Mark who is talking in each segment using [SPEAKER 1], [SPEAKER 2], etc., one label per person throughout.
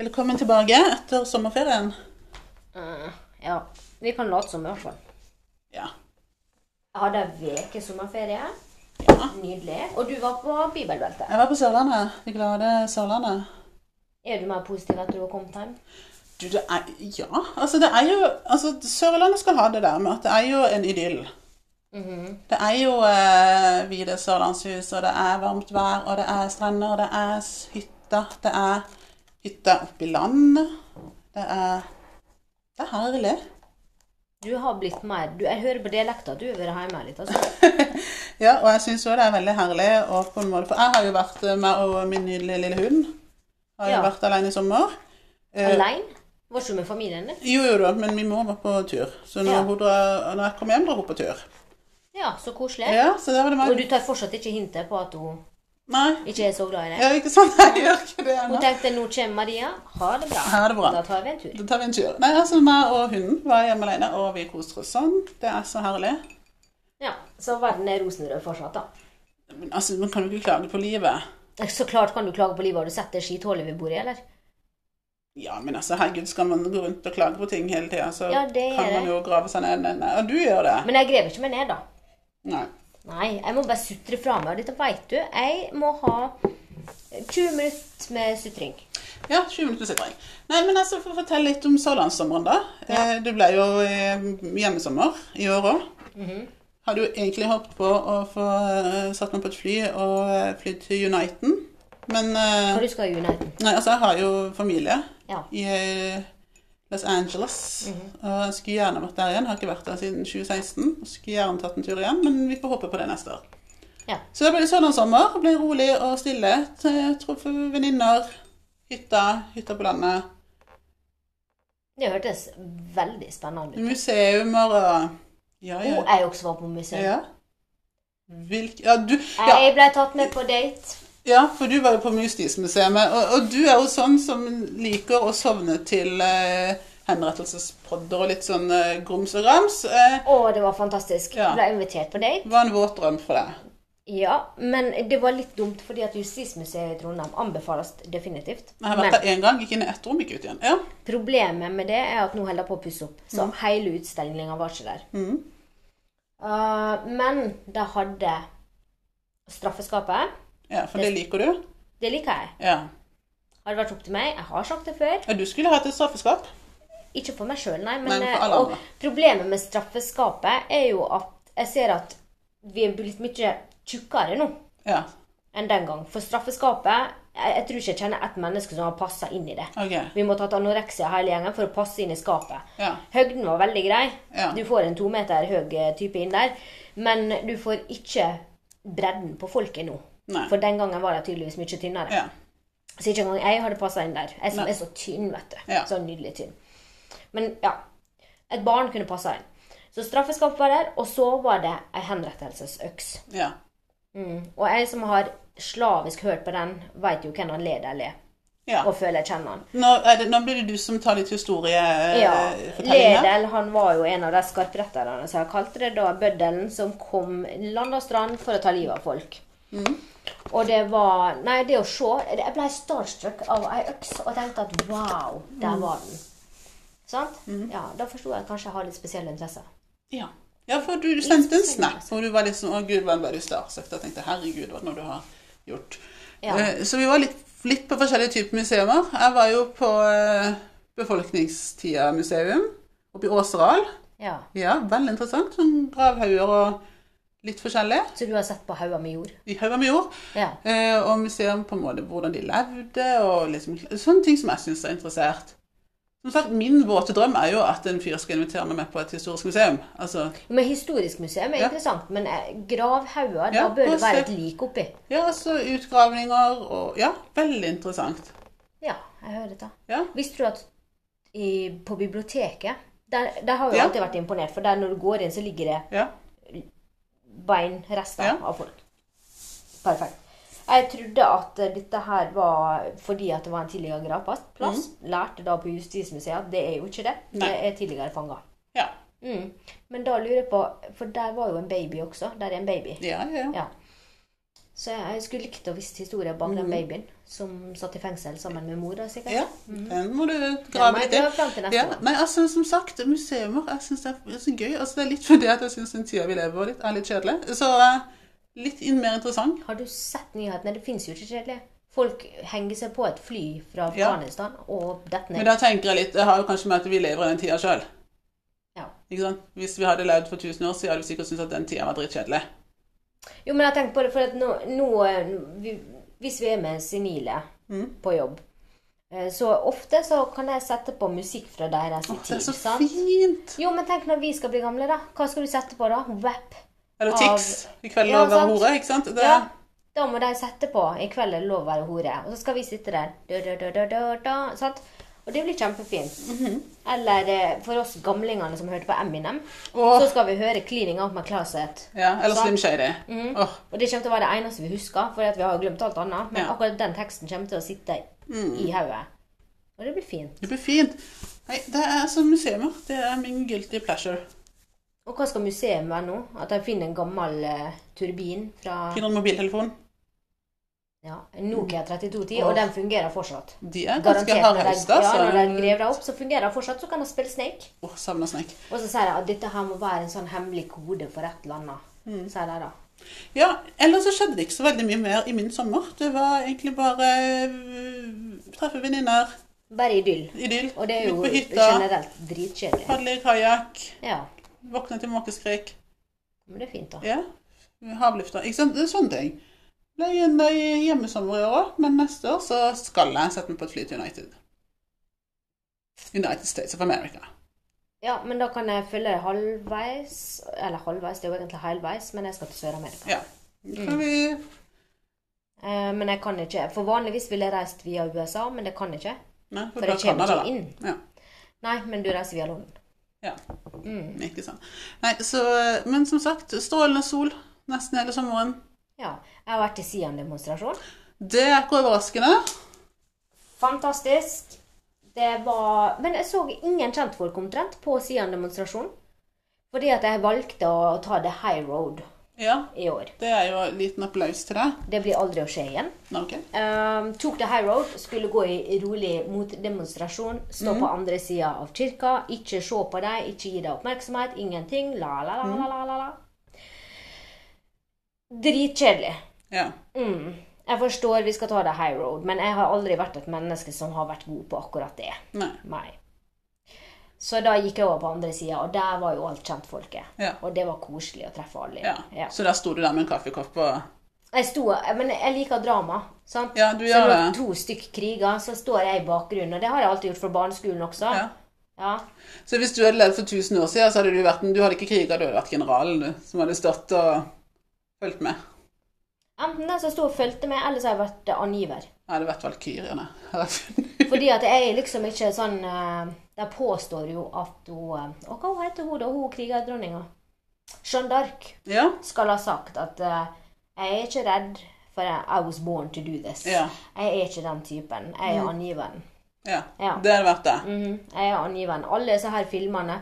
[SPEAKER 1] Velkommen tilbake etter sommerferien.
[SPEAKER 2] Uh, ja. Vi kan late som, i hvert fall.
[SPEAKER 1] Ja.
[SPEAKER 2] Jeg hadde ei uke sommerferie.
[SPEAKER 1] ja.
[SPEAKER 2] Nydelig. Og du var på bibelbeltet.
[SPEAKER 1] Jeg var på Sørlandet. Det glade Sørlandet.
[SPEAKER 2] Er du mer positiv etter du har kommet hjem?
[SPEAKER 1] Du, det er Ja, altså det er jo Altså, Sørlandet skal ha det der med at det er jo en idyll.
[SPEAKER 2] Mhm.
[SPEAKER 1] Det er jo eh, hvite sørlandshus, og det er varmt vær, og det er strender, og det er hytter. Det er hytter oppe i landet. Det er Det er herlig.
[SPEAKER 2] Du har blitt mer du, Jeg hører på dialekta du har vært hjemme litt. altså.
[SPEAKER 1] Ja, og jeg syns òg det er veldig herlig. Og på en måte, for jeg har jo vært eh, med og min nydelige lille hund. Har jo
[SPEAKER 2] Ja.
[SPEAKER 1] vært alene i sommer. Alene?
[SPEAKER 2] Aleine? Var ikke du med familien din?
[SPEAKER 1] Jo, jo da, men min mor var på tur. Så når,
[SPEAKER 2] Ja.
[SPEAKER 1] drar, når jeg kom hjem, drar hun på tur.
[SPEAKER 2] Ja, så koselig.
[SPEAKER 1] Ja, så der var det
[SPEAKER 2] Og du tar fortsatt ikke hintet på at hun
[SPEAKER 1] Nei,
[SPEAKER 2] ikke er så glad i deg?
[SPEAKER 1] ja, ikke sant? Jeg gjør ikke det
[SPEAKER 2] Hun tenkte nå kommer Maria, ha det bra.
[SPEAKER 1] Ha det bra.
[SPEAKER 2] Da tar vi en tur.
[SPEAKER 1] Da tar vi en tur. Nei, altså, meg og hunden var hjemme alene, og vi koste oss sånn. Det er så herlig.
[SPEAKER 2] Ja, Så verden er rosenrød fortsatt, da.
[SPEAKER 1] Men altså, man kan jo ikke klage på livet.
[SPEAKER 2] Så klart kan du klage på livet. Har du sett det skithullet vi bor i, eller?
[SPEAKER 1] Ja, men altså, herregud, skal man gå rundt og klage på ting hele tida, så
[SPEAKER 2] Ja,
[SPEAKER 1] kan man jo grave seg ned. ned, ned. Og du gjør det.
[SPEAKER 2] Men jeg grever ikke meg ned, da.
[SPEAKER 1] Nei.
[SPEAKER 2] Nei, jeg må bare sutre fra meg. Dette veit du. Jeg må ha 20 minutter med sutring.
[SPEAKER 1] Ja, 20 minutter med sutring. Nei, men altså, for å fortelle litt om sørlandssommeren, da.
[SPEAKER 2] Ja.
[SPEAKER 1] Eh, Det ble jo eh, hjemmesommer i år òg.
[SPEAKER 2] Mhm.
[SPEAKER 1] Hadde jo egentlig håpet på å få eh, satt meg på et fly og fly til Uniten. Men
[SPEAKER 2] Hva du skal i Uniten?
[SPEAKER 1] Nei, altså, jeg har jo familie
[SPEAKER 2] Ja.
[SPEAKER 1] i Los Angeles. Og jeg skulle gjerne vært der igjen. Har ikke vært der siden 2016. Jeg Skulle gjerne tatt en tur igjen, men vi får håpe på det neste år.
[SPEAKER 2] Ja.
[SPEAKER 1] Så det ble sommer. Ble rolig og stille. Truffet venninner. Hytta. Hytta på landet.
[SPEAKER 2] Det hørtes veldig spennende ut.
[SPEAKER 1] Museumer og Ja,
[SPEAKER 2] Og
[SPEAKER 1] ja.
[SPEAKER 2] jeg også var på museum.
[SPEAKER 1] ja. Hvilk, ja, du, ja,
[SPEAKER 2] Jeg ble tatt med på date.
[SPEAKER 1] Ja, for du var jo på Justismuseet. Og, og du er jo sånn som liker å sovne til eh, henrettelsespodder og litt sånn eh, grums og rams. Eh,
[SPEAKER 2] Å, det var fantastisk.
[SPEAKER 1] Ja.
[SPEAKER 2] Ble invitert på date.
[SPEAKER 1] var en våt drøm for deg.
[SPEAKER 2] Ja, men det var litt dumt, fordi at Justismuseet i Trondheim anbefales definitivt.
[SPEAKER 1] Jeg har vært der én gang, gikk inn i ett rom, gikk ut igjen. Ja.
[SPEAKER 2] problemet med det er at nå holder jeg på å pusse opp. Så hele utstillinga var ikke der.
[SPEAKER 1] Mm.
[SPEAKER 2] Uh, men de hadde straffeskapet.
[SPEAKER 1] Ja, for det liker du.
[SPEAKER 2] Det liker jeg.
[SPEAKER 1] Ja.
[SPEAKER 2] Har det vært opp til meg? Jeg har sagt det før.
[SPEAKER 1] ja du skulle hatt et straffeskap.
[SPEAKER 2] Ikke for meg sjøl, nei. Men,
[SPEAKER 1] Nei,
[SPEAKER 2] eh, og problemet med straffeskapet er jo at jeg ser at vi er blitt mye tjukkere nå
[SPEAKER 1] Ja.
[SPEAKER 2] enn den gang. For straffeskapet Jeg, jeg tror ikke jeg kjenner ett menneske som har passa inn i det.
[SPEAKER 1] OK.
[SPEAKER 2] Vi måtte hatt anoreksia hele gjengen for å passe inn i skapet.
[SPEAKER 1] Ja.
[SPEAKER 2] Høgden var veldig grei.
[SPEAKER 1] Ja.
[SPEAKER 2] Du får en to meter høy type inn der. Men du får ikke bredden på folket nå.
[SPEAKER 1] Nei.
[SPEAKER 2] For den gangen var jeg tydeligvis mye tynnere.
[SPEAKER 1] Ja.
[SPEAKER 2] Så ikke engang jeg hadde passa inn der. Jeg som
[SPEAKER 1] Nei.
[SPEAKER 2] er så tynn, vet du.
[SPEAKER 1] Ja.
[SPEAKER 2] Så nydelig tynn. Men ja. Et barn kunne passa inn. Så straffeskap var der, og så var det ei henrettelsesøks.
[SPEAKER 1] ja.
[SPEAKER 2] Mm. Og jeg som har slavisk hørt på den, veit jo hvem han leder eller er.
[SPEAKER 1] ja.
[SPEAKER 2] Og føler jeg kjenner han.
[SPEAKER 1] Nå, det, nå blir det du som tar litt historiefortelling
[SPEAKER 2] Ja.
[SPEAKER 1] eh, her.
[SPEAKER 2] Ledel han var jo en av de skarpretterne, så jeg kalte det da bøddelen som kom land og strand for å ta livet av folk.
[SPEAKER 1] Mm.
[SPEAKER 2] Og det var Nei, det å se Jeg ble starstruck av ei øks og tenkte at wow, der
[SPEAKER 1] Mm.
[SPEAKER 2] var den. Sant? Ja, Da forsto jeg at kanskje jeg har litt spesielle interesser.
[SPEAKER 1] Ja. ja, for du, sendte en snap, og du var litt sånn Å, gud, var ble du starstruck? Da tenkte jeg herregud, hva er nå du har gjort?
[SPEAKER 2] Ja.
[SPEAKER 1] Eh, Så vi var litt, litt på forskjellige typer museer. Jeg var jo på eh, Befolkningstida-museum oppe i Åseral.
[SPEAKER 2] Ja.
[SPEAKER 1] Ja, veldig interessant. Sånn gravhauger og litt forskjellig.
[SPEAKER 2] Så du har sett på hauger med jord?
[SPEAKER 1] I hauger med jord.
[SPEAKER 2] Ja.
[SPEAKER 1] Eh, og museum på en måte hvordan de levde, og liksom, sånne ting som jeg syns er interessert. Som sagt, Min våte drøm er jo at en fyr skal invitere meg med på et historisk museum. Altså,
[SPEAKER 2] Men historisk museum er
[SPEAKER 1] Ja.
[SPEAKER 2] interessant, men eh, gravhauger,
[SPEAKER 1] Ja,
[SPEAKER 2] da bør det være et lik oppi.
[SPEAKER 1] ja, altså utgravninger og Ja, veldig interessant.
[SPEAKER 2] Ja, jeg hører dette.
[SPEAKER 1] Ja.
[SPEAKER 2] Visste du at i, på biblioteket der, der har jeg alltid vært imponert, for der når du går inn, så ligger det
[SPEAKER 1] Ja.
[SPEAKER 2] Beinrester
[SPEAKER 1] Ja.
[SPEAKER 2] av folk. Perfekt. Jeg trodde at dette her var fordi at det var en tidligere gravplass. Lærte da på Justismuseet at det er jo ikke det.
[SPEAKER 1] Mm. Nei.
[SPEAKER 2] Det er tidligere fanga.
[SPEAKER 1] Ja.
[SPEAKER 2] Mm. Men da lurer jeg på For der var jo en baby også. Der er en baby.
[SPEAKER 1] Ja, ja.
[SPEAKER 2] Ja. Så jeg, skulle likt å visst historien bak den babyen som satt i fengsel sammen med mor. Da, sikkert.
[SPEAKER 1] Ja, den må du grave litt i. Ja, men altså Som sagt, museumer jeg synes det er så gøy. Altså Det er litt fordi at jeg syns den tida vi lever i, er litt kjedelig. Så eh, litt mer interessant.
[SPEAKER 2] Har du sett nyhetene? Det fins jo ikke kjedelig. Folk henger seg på et fly fra
[SPEAKER 1] Ja.
[SPEAKER 2] Afghanistan og detter
[SPEAKER 1] Men da tenker jeg litt Det har jo kanskje med at vi lever i den tida sjøl.
[SPEAKER 2] Ja.
[SPEAKER 1] Hvis vi hadde levd for 1000 år siden, hadde vi sikkert syntes at den tida var dritkjedelig.
[SPEAKER 2] Jo, men jeg tenker på det, for at nå, nå vi, Hvis vi er med senile
[SPEAKER 1] Mm.
[SPEAKER 2] på jobb, eh, så ofte så kan jeg sette på musikk fra deres
[SPEAKER 1] Åh, det er så
[SPEAKER 2] sant?
[SPEAKER 1] fint!
[SPEAKER 2] Jo, men tenk når vi skal bli gamle, da. Hva skal du sette på da? Wap.
[SPEAKER 1] Eller
[SPEAKER 2] Av-
[SPEAKER 1] Tix. I kveld
[SPEAKER 2] lov
[SPEAKER 1] å være hore, ikke sant? Det,
[SPEAKER 2] Ja. Da må de sette på 'I kveld er lov å være hore'. Og så skal vi sitte der. Da, da, da, da, da, sant? Og det blir kjempefint.
[SPEAKER 1] Mhm.
[SPEAKER 2] Eller eh, for oss gamlingene som hørte på Eminem,
[SPEAKER 1] oh.
[SPEAKER 2] så skal vi høre 'Cleaning Out My Closet'.
[SPEAKER 1] ja, eller. Slim Shady. Åh,
[SPEAKER 2] Og det kommer til å være det eneste vi husker, for vi har jo glemt alt annet. Men
[SPEAKER 1] Ja.
[SPEAKER 2] akkurat den teksten kommer til å sitte i hodet. Og det blir fint.
[SPEAKER 1] det blir fint. Nei, det er altså museumer. Det er min guilty pleasure.
[SPEAKER 2] Og hva skal museet være nå? At de finner en gammel uh, turbin fra
[SPEAKER 1] Finner en mobiltelefon.
[SPEAKER 2] Ja, Nokia 3210,
[SPEAKER 1] og,
[SPEAKER 2] og den fungerer fortsatt.
[SPEAKER 1] De er ganske
[SPEAKER 2] de, ja, når de
[SPEAKER 1] altså.
[SPEAKER 2] graver opp, så fungerer den fortsatt. Så kan de spille Snake.
[SPEAKER 1] Åh, savner Snake.
[SPEAKER 2] Og så sier de at dette her må være en sånn hemmelig kode for et eller annet.
[SPEAKER 1] Mm.
[SPEAKER 2] Sier de da.
[SPEAKER 1] Ja, ellers så skjedde det ikke så veldig mye mer i min sommer. Det var egentlig bare øh, treffe venninner,
[SPEAKER 2] Bare idyll.
[SPEAKER 1] idyll,
[SPEAKER 2] Og det er jo generelt dritkjedelig.
[SPEAKER 1] padle i kajakk,
[SPEAKER 2] Ja.
[SPEAKER 1] våkne til måkeskrik.
[SPEAKER 2] Men det er fint, da.
[SPEAKER 1] Ja, havlufta. Ikke sant? Det er sånne ting. Ble en eh, hjemmesommer i år men neste år så skal jeg sette meg på et fly til United. United States of America.
[SPEAKER 2] Ja, men da kan jeg følge halvveis. Eller halvveis, det er jo egentlig halvveis, men jeg skal til Sør-Amerika.
[SPEAKER 1] Ja. Kan vi
[SPEAKER 2] Eh, men jeg kan ikke For vanligvis ville jeg reist via USA, men det kan jeg ikke.
[SPEAKER 1] Nei,
[SPEAKER 2] For
[SPEAKER 1] for
[SPEAKER 2] jeg kommer ikke inn.
[SPEAKER 1] Ja.
[SPEAKER 2] Nei, men du reiser via London.
[SPEAKER 1] Ja.
[SPEAKER 2] Mm.
[SPEAKER 1] Ikke sant. Nei, så, men som sagt, strålende sol nesten hele sommeren.
[SPEAKER 2] Ja. Jeg har vært i Sian-demonstrasjon.
[SPEAKER 1] Det er ikke overraskende.
[SPEAKER 2] Fantastisk. Det var Men jeg så ingen kjentfolk omtrent på Sian-demonstrasjonen. Fordi at jeg valgte å ta the high road
[SPEAKER 1] Ja,
[SPEAKER 2] i år.
[SPEAKER 1] det er jo en liten applaus til deg.
[SPEAKER 2] Det blir aldri å skje igjen.
[SPEAKER 1] Okay.
[SPEAKER 2] Um, tok the high road, skulle gå i rolig motdemonstrasjon. Stå på andre sida av kirka. Ikke se på deg, ikke gi deg oppmerksomhet. Ingenting. La, la, la, la, la, la, la. Dritkjedelig.
[SPEAKER 1] Ja.
[SPEAKER 2] Mm. Jeg forstår vi skal ta det high road, men jeg har aldri vært et menneske som har vært god på akkurat det.
[SPEAKER 1] Nei.
[SPEAKER 2] Nei. Så da gikk jeg over på andre sida, og der var jo alt kjentfolket.
[SPEAKER 1] Ja.
[SPEAKER 2] Og det var koselig å treffe alle.
[SPEAKER 1] ja.
[SPEAKER 2] Ja.
[SPEAKER 1] Så der sto du der med en kaffekopp og
[SPEAKER 2] Jeg sto, men jeg liker drama. sant?
[SPEAKER 1] Ja, du gjør
[SPEAKER 2] så
[SPEAKER 1] det.
[SPEAKER 2] to stykk kriger, så står jeg i bakgrunnen. Og det har jeg alltid gjort fra barneskolen også.
[SPEAKER 1] Ja.
[SPEAKER 2] Ja.
[SPEAKER 1] Så hvis du hadde levd for 1000 år siden, så hadde du vært Du hadde ikke kriga, du hadde vært generalen, du, som hadde stått og fulgt med.
[SPEAKER 2] Enten den som sto og fulgte med, eller så har jeg vært eh, angiver.
[SPEAKER 1] Jeg det har vært valkyrjene.
[SPEAKER 2] Fordi at jeg er liksom ikke sånn eh, De påstår jo at hun eh, Og hva heter hun da? Hun krigerdronninga? Jeanne d'Arc
[SPEAKER 1] Ja.
[SPEAKER 2] skal ha sagt at jeg er ikke redd, for I was born to do this.
[SPEAKER 1] Ja.
[SPEAKER 2] Jeg er ikke den typen. Jeg er angiveren.
[SPEAKER 1] ja.
[SPEAKER 2] Ja.
[SPEAKER 1] Det hadde vært det.
[SPEAKER 2] Mhm, Jeg er angiveren. Alle disse her filmene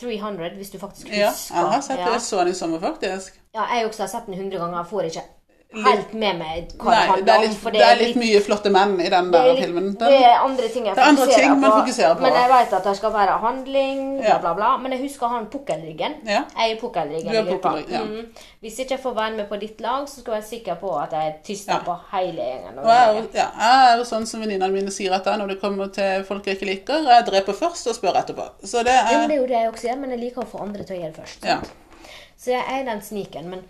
[SPEAKER 2] 300, hvis du faktisk husker.
[SPEAKER 1] Ja, jeg har sett det. Jeg så den i sommer, faktisk.
[SPEAKER 2] Ja, jeg også har sett den 100 ganger. Jeg får ikke helt med meg hva det
[SPEAKER 1] Nei, det
[SPEAKER 2] handler
[SPEAKER 1] er
[SPEAKER 2] om. for
[SPEAKER 1] det er litt mye flotte menn i den der
[SPEAKER 2] er litt-
[SPEAKER 1] filmen.
[SPEAKER 2] Det er andre ting jeg
[SPEAKER 1] Det er andre
[SPEAKER 2] fokuserer
[SPEAKER 1] ting man
[SPEAKER 2] på.
[SPEAKER 1] fokuserer på.
[SPEAKER 2] Men jeg vet at det skal være handling, bla,
[SPEAKER 1] Ja.
[SPEAKER 2] bla, bla. Men jeg husker han pukkelryggen.
[SPEAKER 1] ja.
[SPEAKER 2] Jeg er pukkelryggen
[SPEAKER 1] er
[SPEAKER 2] i gruppa.
[SPEAKER 1] pukkelrygg, ja.
[SPEAKER 2] mm. Hvis ikke jeg får være med på ditt lag, så skal jeg være sikker på at jeg tyster på hele gjengen.
[SPEAKER 1] Og jeg, er ja, jeg er jo sånn som venninnene mine sier at det er når det kommer til folk jeg ikke liker. Jeg dreper først og spør etterpå. Så det er, jo,
[SPEAKER 2] det er jo det jeg også gjør, men jeg liker å få andre til å gjøre det først.
[SPEAKER 1] Ja.
[SPEAKER 2] Så jeg er den sniken. Men,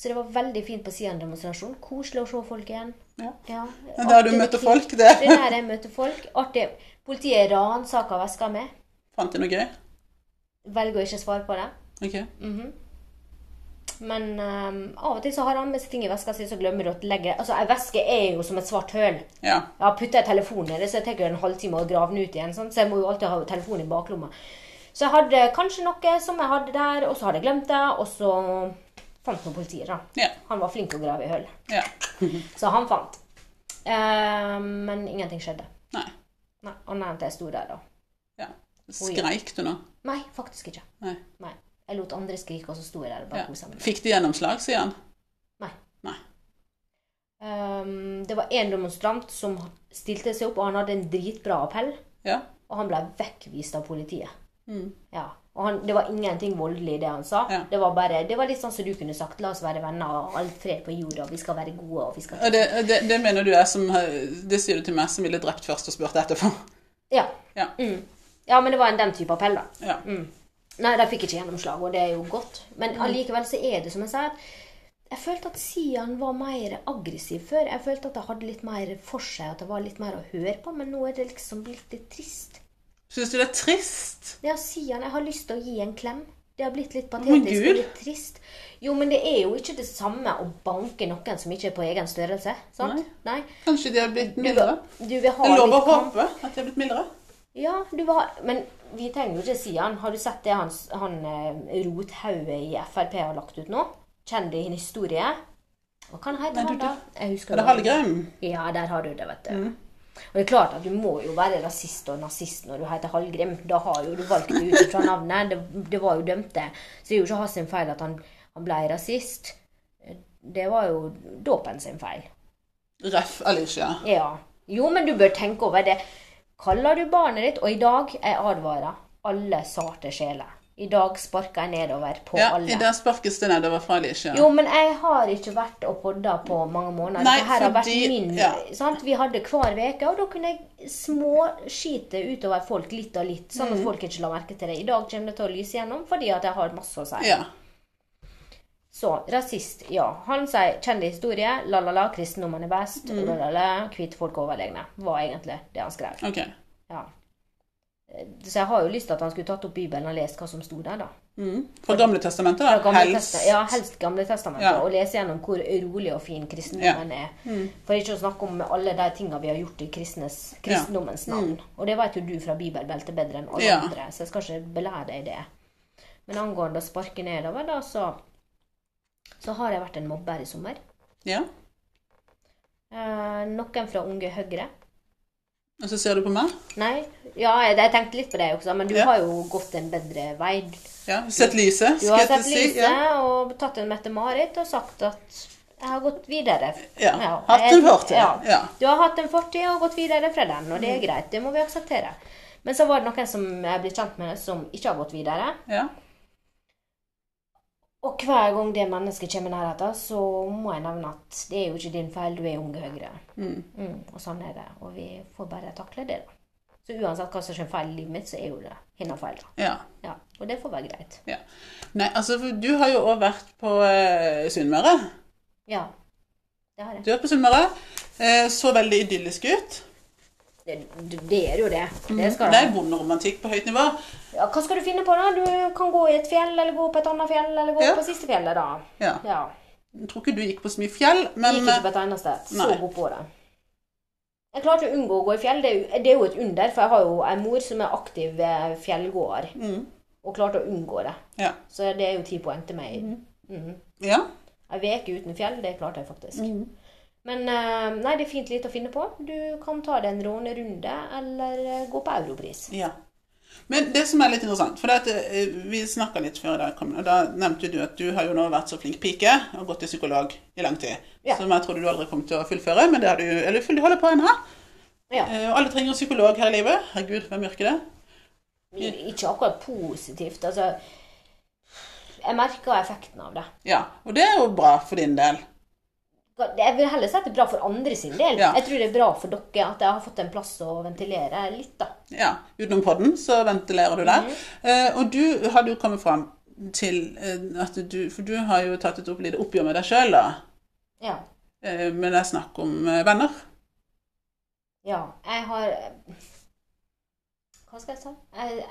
[SPEAKER 2] så det var veldig fint på Sian-demonstrasjon. Koselig å se folk igjen.
[SPEAKER 1] Ja.
[SPEAKER 2] Ja,
[SPEAKER 1] Men Der du møter folk, det
[SPEAKER 2] Det er der jeg møter folk. Artig. Politiet ransaka veska mi.
[SPEAKER 1] Fant de noe gøy?
[SPEAKER 2] Velger å ikke svare på det.
[SPEAKER 1] Ok.
[SPEAKER 2] Mhm. Men um, av og til så har han med seg ting i veska si, så glemmer du å legge Altså, ei veske er jo som et svart høl.
[SPEAKER 1] Ja.
[SPEAKER 2] Jeg har putta telefonen i det, så jeg tar en halvtime å grave den ut igjen. Sant? Så jeg må jo alltid ha telefonen i baklomma. Så jeg hadde kanskje noe som jeg hadde der, og så hadde jeg glemt det, og så fant noen politier. da.
[SPEAKER 1] Ja.
[SPEAKER 2] Han var flink til å grave i hull.
[SPEAKER 1] ja.
[SPEAKER 2] Så han fant. Eh, men ingenting skjedde.
[SPEAKER 1] Nei.
[SPEAKER 2] Nei, Annet enn at jeg sto der, da.
[SPEAKER 1] Ja. Skreik du nå?
[SPEAKER 2] Nei, faktisk ikke.
[SPEAKER 1] Nei.
[SPEAKER 2] Nei. Jeg lot andre skrike, og så sto jeg der og bare
[SPEAKER 1] Ja.
[SPEAKER 2] meg.
[SPEAKER 1] Fikk du gjennomslag, sier han?
[SPEAKER 2] Nei.
[SPEAKER 1] Nei.
[SPEAKER 2] det var en demonstrant som stilte seg opp, og han hadde en dritbra appell.
[SPEAKER 1] Ja.
[SPEAKER 2] Og han ble vekkvist av politiet.
[SPEAKER 1] Mm.
[SPEAKER 2] Ja. Og han, det var ingenting voldelig det han sa.
[SPEAKER 1] Ja.
[SPEAKER 2] Det var bare, det var litt sånn som du kunne sagt. La oss være venner, og alt fred på jorda. Vi skal være gode, og vi skal
[SPEAKER 1] Og det, det, det mener du er som Det sier du til meg som ville drept først og spurt etterpå.
[SPEAKER 2] Ja.
[SPEAKER 1] Ja.
[SPEAKER 2] Mm. ja, men det var en den type appell, da.
[SPEAKER 1] Ja.
[SPEAKER 2] Mm. Nei, de fikk ikke gjennomslag, og det er jo godt. Men
[SPEAKER 1] Mm.
[SPEAKER 2] allikevel så er det som jeg sier, jeg følte at Sian var mer aggressiv før. Jeg følte at det hadde litt mer for seg, at det var litt mer å høre på. Men nå er det liksom blitt litt trist.
[SPEAKER 1] Syns du det er trist?
[SPEAKER 2] Ja, Sian, jeg har lyst til å gi en klem. Det har blitt litt patetisk og litt trist. Jo, men det er jo ikke det samme å banke noen som ikke er på egen størrelse. Sant? Nei.
[SPEAKER 1] Kanskje de har blitt
[SPEAKER 2] Du,
[SPEAKER 1] mildere?
[SPEAKER 2] vil- du ha
[SPEAKER 1] Det er lov å håpe at de har blitt mildere.
[SPEAKER 2] Ja, du vil ha Men vi trenger jo ikke si han. Har du sett det han, han rothauget i Frp har lagt ut nå? Kjenn en historie. Hva kan
[SPEAKER 1] Nei,
[SPEAKER 2] han, da? Jeg husker
[SPEAKER 1] Er det
[SPEAKER 2] det.
[SPEAKER 1] Hallgrim?
[SPEAKER 2] Ja, der har du det, vet du.
[SPEAKER 1] Mm.
[SPEAKER 2] Og det er klart at du må jo være rasist og nazist når du heter Hallgrim. Da har jo du valgt det ut fra navnet. Det, det var jo dømte. Så det er jo ikke hans feil at han, han ble rasist. Det var jo dåpen sin feil.
[SPEAKER 1] Ref Alicia.
[SPEAKER 2] Ja. Jo, men du bør tenke over det. Kaller du barnet ditt Og i dag, er advarer alle sarte sjeler. I dag sparker jeg nedover på
[SPEAKER 1] Ja,
[SPEAKER 2] alle.
[SPEAKER 1] i dag sparkes det nedover fra Alicia.
[SPEAKER 2] Jo, men jeg har ikke vært og podda på mange måneder.
[SPEAKER 1] Nei,
[SPEAKER 2] Dette har vært min
[SPEAKER 1] ja.
[SPEAKER 2] sant? Vi hadde hver uke, og da kunne jeg småskite utover folk litt og litt, sånn
[SPEAKER 1] Mm.
[SPEAKER 2] at folk ikke la merke til det. I dag kommer det til å lyse gjennom fordi at jeg har masse å si.
[SPEAKER 1] Ja.
[SPEAKER 2] Så rasist, ja. Han sier kjent historie, la-la-la, kristendommen er best,
[SPEAKER 1] Mm.
[SPEAKER 2] la-la-la, hvite folk er overlegne. Var egentlig det han skrev.
[SPEAKER 1] Okay.
[SPEAKER 2] Ja. Så jeg har jo lyst til at han skulle tatt opp Bibelen og lest hva som sto der, da.
[SPEAKER 1] Mm. Fra Gamle testamentet, da.
[SPEAKER 2] Gamle
[SPEAKER 1] Helst.
[SPEAKER 2] Testa- ja, helst Gamle testamentet.
[SPEAKER 1] Ja.
[SPEAKER 2] Og lese gjennom hvor rolig og fin kristendommen er. For ikke å snakke om alle de tinga vi har gjort i kristnes, kristendommens navn. Og det vet jo du fra bibelbeltet bedre enn alle
[SPEAKER 1] Ja.
[SPEAKER 2] andre, så jeg skal ikke belære deg det. Men angående å sparke nedover, da, så, så har jeg vært en mobber i sommer.
[SPEAKER 1] Ja.
[SPEAKER 2] Eh, noen fra Unge Høyre.
[SPEAKER 1] Og så ser du på meg.
[SPEAKER 2] Nei, ja, jeg, tenkte litt på det også, men du
[SPEAKER 1] Ja.
[SPEAKER 2] har jo gått en bedre vei.
[SPEAKER 1] Ja. Sett lyset,
[SPEAKER 2] Du har
[SPEAKER 1] skal jeg
[SPEAKER 2] sett
[SPEAKER 1] Du har sett
[SPEAKER 2] lyset
[SPEAKER 1] Ja.
[SPEAKER 2] og tatt en Mette-Marit og sagt at jeg har gått videre.
[SPEAKER 1] Ja.
[SPEAKER 2] Ja,
[SPEAKER 1] Hatt en fortid.
[SPEAKER 2] ja.
[SPEAKER 1] Ja.
[SPEAKER 2] Du har hatt en fortid og gått videre fra den, og det er greit. Det må vi akseptere. Men så var det noen som jeg ble kjent med, som ikke har gått videre.
[SPEAKER 1] ja.
[SPEAKER 2] Og hver gang det mennesket kommer i nærheten, så må jeg nevne at det er jo ikke din feil, du er Unge Høyre.
[SPEAKER 1] Mm.
[SPEAKER 2] Mm, og sånn er det. Og vi får bare takle det, da. Så uansett hva som skjer feil i livet mitt, så er jo det hennes feil.
[SPEAKER 1] ja.
[SPEAKER 2] Ja, Og det får være greit.
[SPEAKER 1] ja. Nei, altså, du har jo òg vært på eh, Sunnmøre.
[SPEAKER 2] Ja. Det har jeg.
[SPEAKER 1] Du har vært på Sunnmøre. Eh, så veldig idyllisk ut.
[SPEAKER 2] Det, det er jo det. Det skal
[SPEAKER 1] Det er bonderomantikk på høyt nivå.
[SPEAKER 2] Ja, hva skal du finne på, da? Du kan gå i et fjell, eller gå på et annet fjell, eller gå
[SPEAKER 1] Ja.
[SPEAKER 2] på siste fjellet, da.
[SPEAKER 1] Ja.
[SPEAKER 2] Ja.
[SPEAKER 1] Jeg tror ikke du gikk på så mye fjell, men
[SPEAKER 2] Gikk ikke på et eneste. Så
[SPEAKER 1] Nei.
[SPEAKER 2] god på det. Jeg klarte å unngå å gå i fjell. Det er, jo, et under, for jeg har jo en mor som er aktiv eh, fjellgåer.
[SPEAKER 1] mm,
[SPEAKER 2] Og klarte å unngå det.
[SPEAKER 1] Ja.
[SPEAKER 2] Så det er jo ti poeng til meg. Mhm.
[SPEAKER 1] Ja.
[SPEAKER 2] Ei uke uten fjell, det klarte jeg faktisk.
[SPEAKER 1] Mhm.
[SPEAKER 2] Men eh, nei, det er fint lite å finne på. Du kan ta deg en rånerunde, eller eh, gå på Europris.
[SPEAKER 1] ja. Men det som er litt interessant, for at, eh, vi snakka litt før i dag, og da nevnte du at du har jo nå vært så flink pike og gått til psykolog i lang tid.
[SPEAKER 2] Ja.
[SPEAKER 1] Som jeg trodde du aldri kom til å fullføre, men det har du Eller du holder på ennå.
[SPEAKER 2] Ja.
[SPEAKER 1] Og alle trenger psykolog her i livet. Herregud, hvem yrker det?
[SPEAKER 2] Ikke akkurat positivt. Altså Jeg merker effekten av det.
[SPEAKER 1] Ja. Og det er jo bra for din del.
[SPEAKER 2] Jeg vil heller si at det er bra for andre sin del.
[SPEAKER 1] Ja.
[SPEAKER 2] Jeg tror det er bra for dere at jeg har fått en plass å ventilere litt, da.
[SPEAKER 1] Ja. Utenom podden så ventilerer du der. Eh, og du har jo kommet fram til eh, at du For du har jo tatt et opp lite oppgjør med deg sjøl, da.
[SPEAKER 2] Ja.
[SPEAKER 1] Eh, men det er snakk om eh, venner.
[SPEAKER 2] ja. Jeg har Hva skal jeg si? Jeg,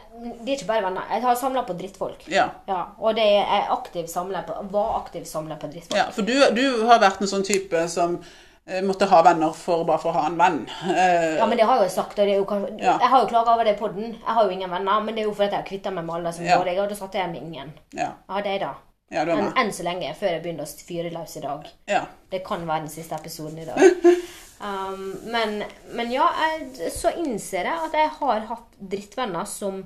[SPEAKER 2] det er ikke bare venner. Jeg har samla på drittfolk.
[SPEAKER 1] Ja.
[SPEAKER 2] Ja, og det er jeg aktiv samler på, var aktiv samler på drittfolk.
[SPEAKER 1] ja for du, du har vært en sånn type som eh, måtte ha venner for bare for å ha en venn. Eh,
[SPEAKER 2] Ja, men det har jeg jo sagt. Jo, kanskje-
[SPEAKER 1] Ja.
[SPEAKER 2] Jeg har jo klaga over det i podden. Jeg har jo ingen venner, men det er jo fordi jeg har kvitta meg med alle som
[SPEAKER 1] Ja.
[SPEAKER 2] går. Og da satt jeg med ingen.
[SPEAKER 1] ja.
[SPEAKER 2] Ja, det er da.
[SPEAKER 1] ja, du
[SPEAKER 2] Enn enn så lenge, før jeg begynner å fyre løs i dag.
[SPEAKER 1] Ja.
[SPEAKER 2] Det kan være den siste episoden i dag. Um, men, men ja, jeg, så innser jeg at jeg har hatt drittvenner som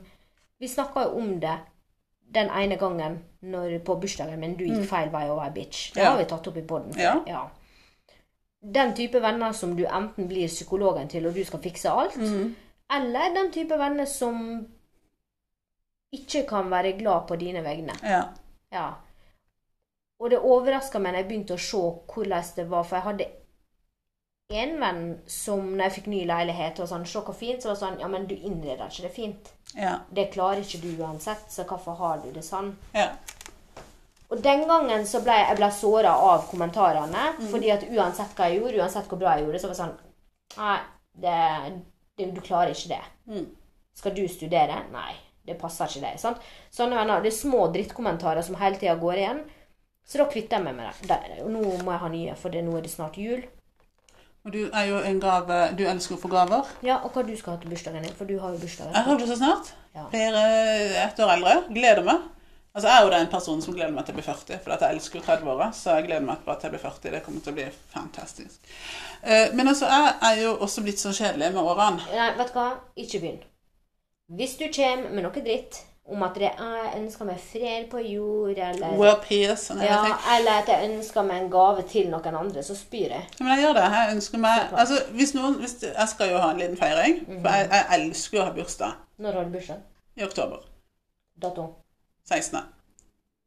[SPEAKER 2] Vi snakka jo om det den ene gangen når, på bursdagen min du gikk feil vei og var bitch. Det
[SPEAKER 1] Mm. Ja.
[SPEAKER 2] har vi tatt opp i poden.
[SPEAKER 1] Ja.
[SPEAKER 2] den type venner som du enten blir psykologen til, og du skal fikse alt,
[SPEAKER 1] Mm.
[SPEAKER 2] eller den type venner som ikke kan være glad på dine vegne.
[SPEAKER 1] Ja.
[SPEAKER 2] Ja. Og det overraska meg når jeg begynte å se hvordan det var, for jeg hadde en venn som når jeg fikk ny leilighet og sånn, se hvor fint, så var det sånn Ja, men du innreder ikke det fint.
[SPEAKER 1] Ja.
[SPEAKER 2] Det klarer ikke du uansett, så hvorfor har du det sånn?
[SPEAKER 1] ja.
[SPEAKER 2] Og den gangen så ble jeg ble såra av kommentarene. fordi at uansett hva jeg gjorde, uansett hvor bra jeg gjorde, så var det sånn Nei, det, det, du klarer ikke det.
[SPEAKER 1] Mm.
[SPEAKER 2] Skal du studere? Nei, det passer ikke deg. Sant? Sånne venner, Det er små drittkommentarer som hele tida går igjen. Så da kvitter jeg meg med det. Og nå må jeg ha nye, for det, nå er det snart jul.
[SPEAKER 1] Og du er jo en gave Du elsker å få gaver.
[SPEAKER 2] Ja, Og hva du skal ha til bursdagen din? For du har jo bursdag.
[SPEAKER 1] Jeg har bursdag snart.
[SPEAKER 2] Ja.
[SPEAKER 1] Blir ett år eldre. Gleder meg. Altså, Jeg er jo den personen som gleder meg til å bli 40, for jeg elsker jo 30-åra. Så jeg gleder meg bare til jeg blir 40. Det kommer til å bli fantastisk. Eh, Men altså, jeg er jo også blitt så kjedelig med årene.
[SPEAKER 2] Nei, vet du hva? Ikke begynn. Hvis du kommer med noe dritt om at det jeg ønsker meg fred på jord, eller
[SPEAKER 1] well, peace
[SPEAKER 2] ja, eller at jeg ønsker meg en gave til noen andre, så spyr jeg.
[SPEAKER 1] Men jeg gjør det. Jeg ønsker meg Altså, hvis noen hvis, Jeg skal jo ha en liten feiring. For jeg, jeg elsker å ha bursdag
[SPEAKER 2] Når har du bursdag?
[SPEAKER 1] i oktober.
[SPEAKER 2] Dato?
[SPEAKER 1] 16.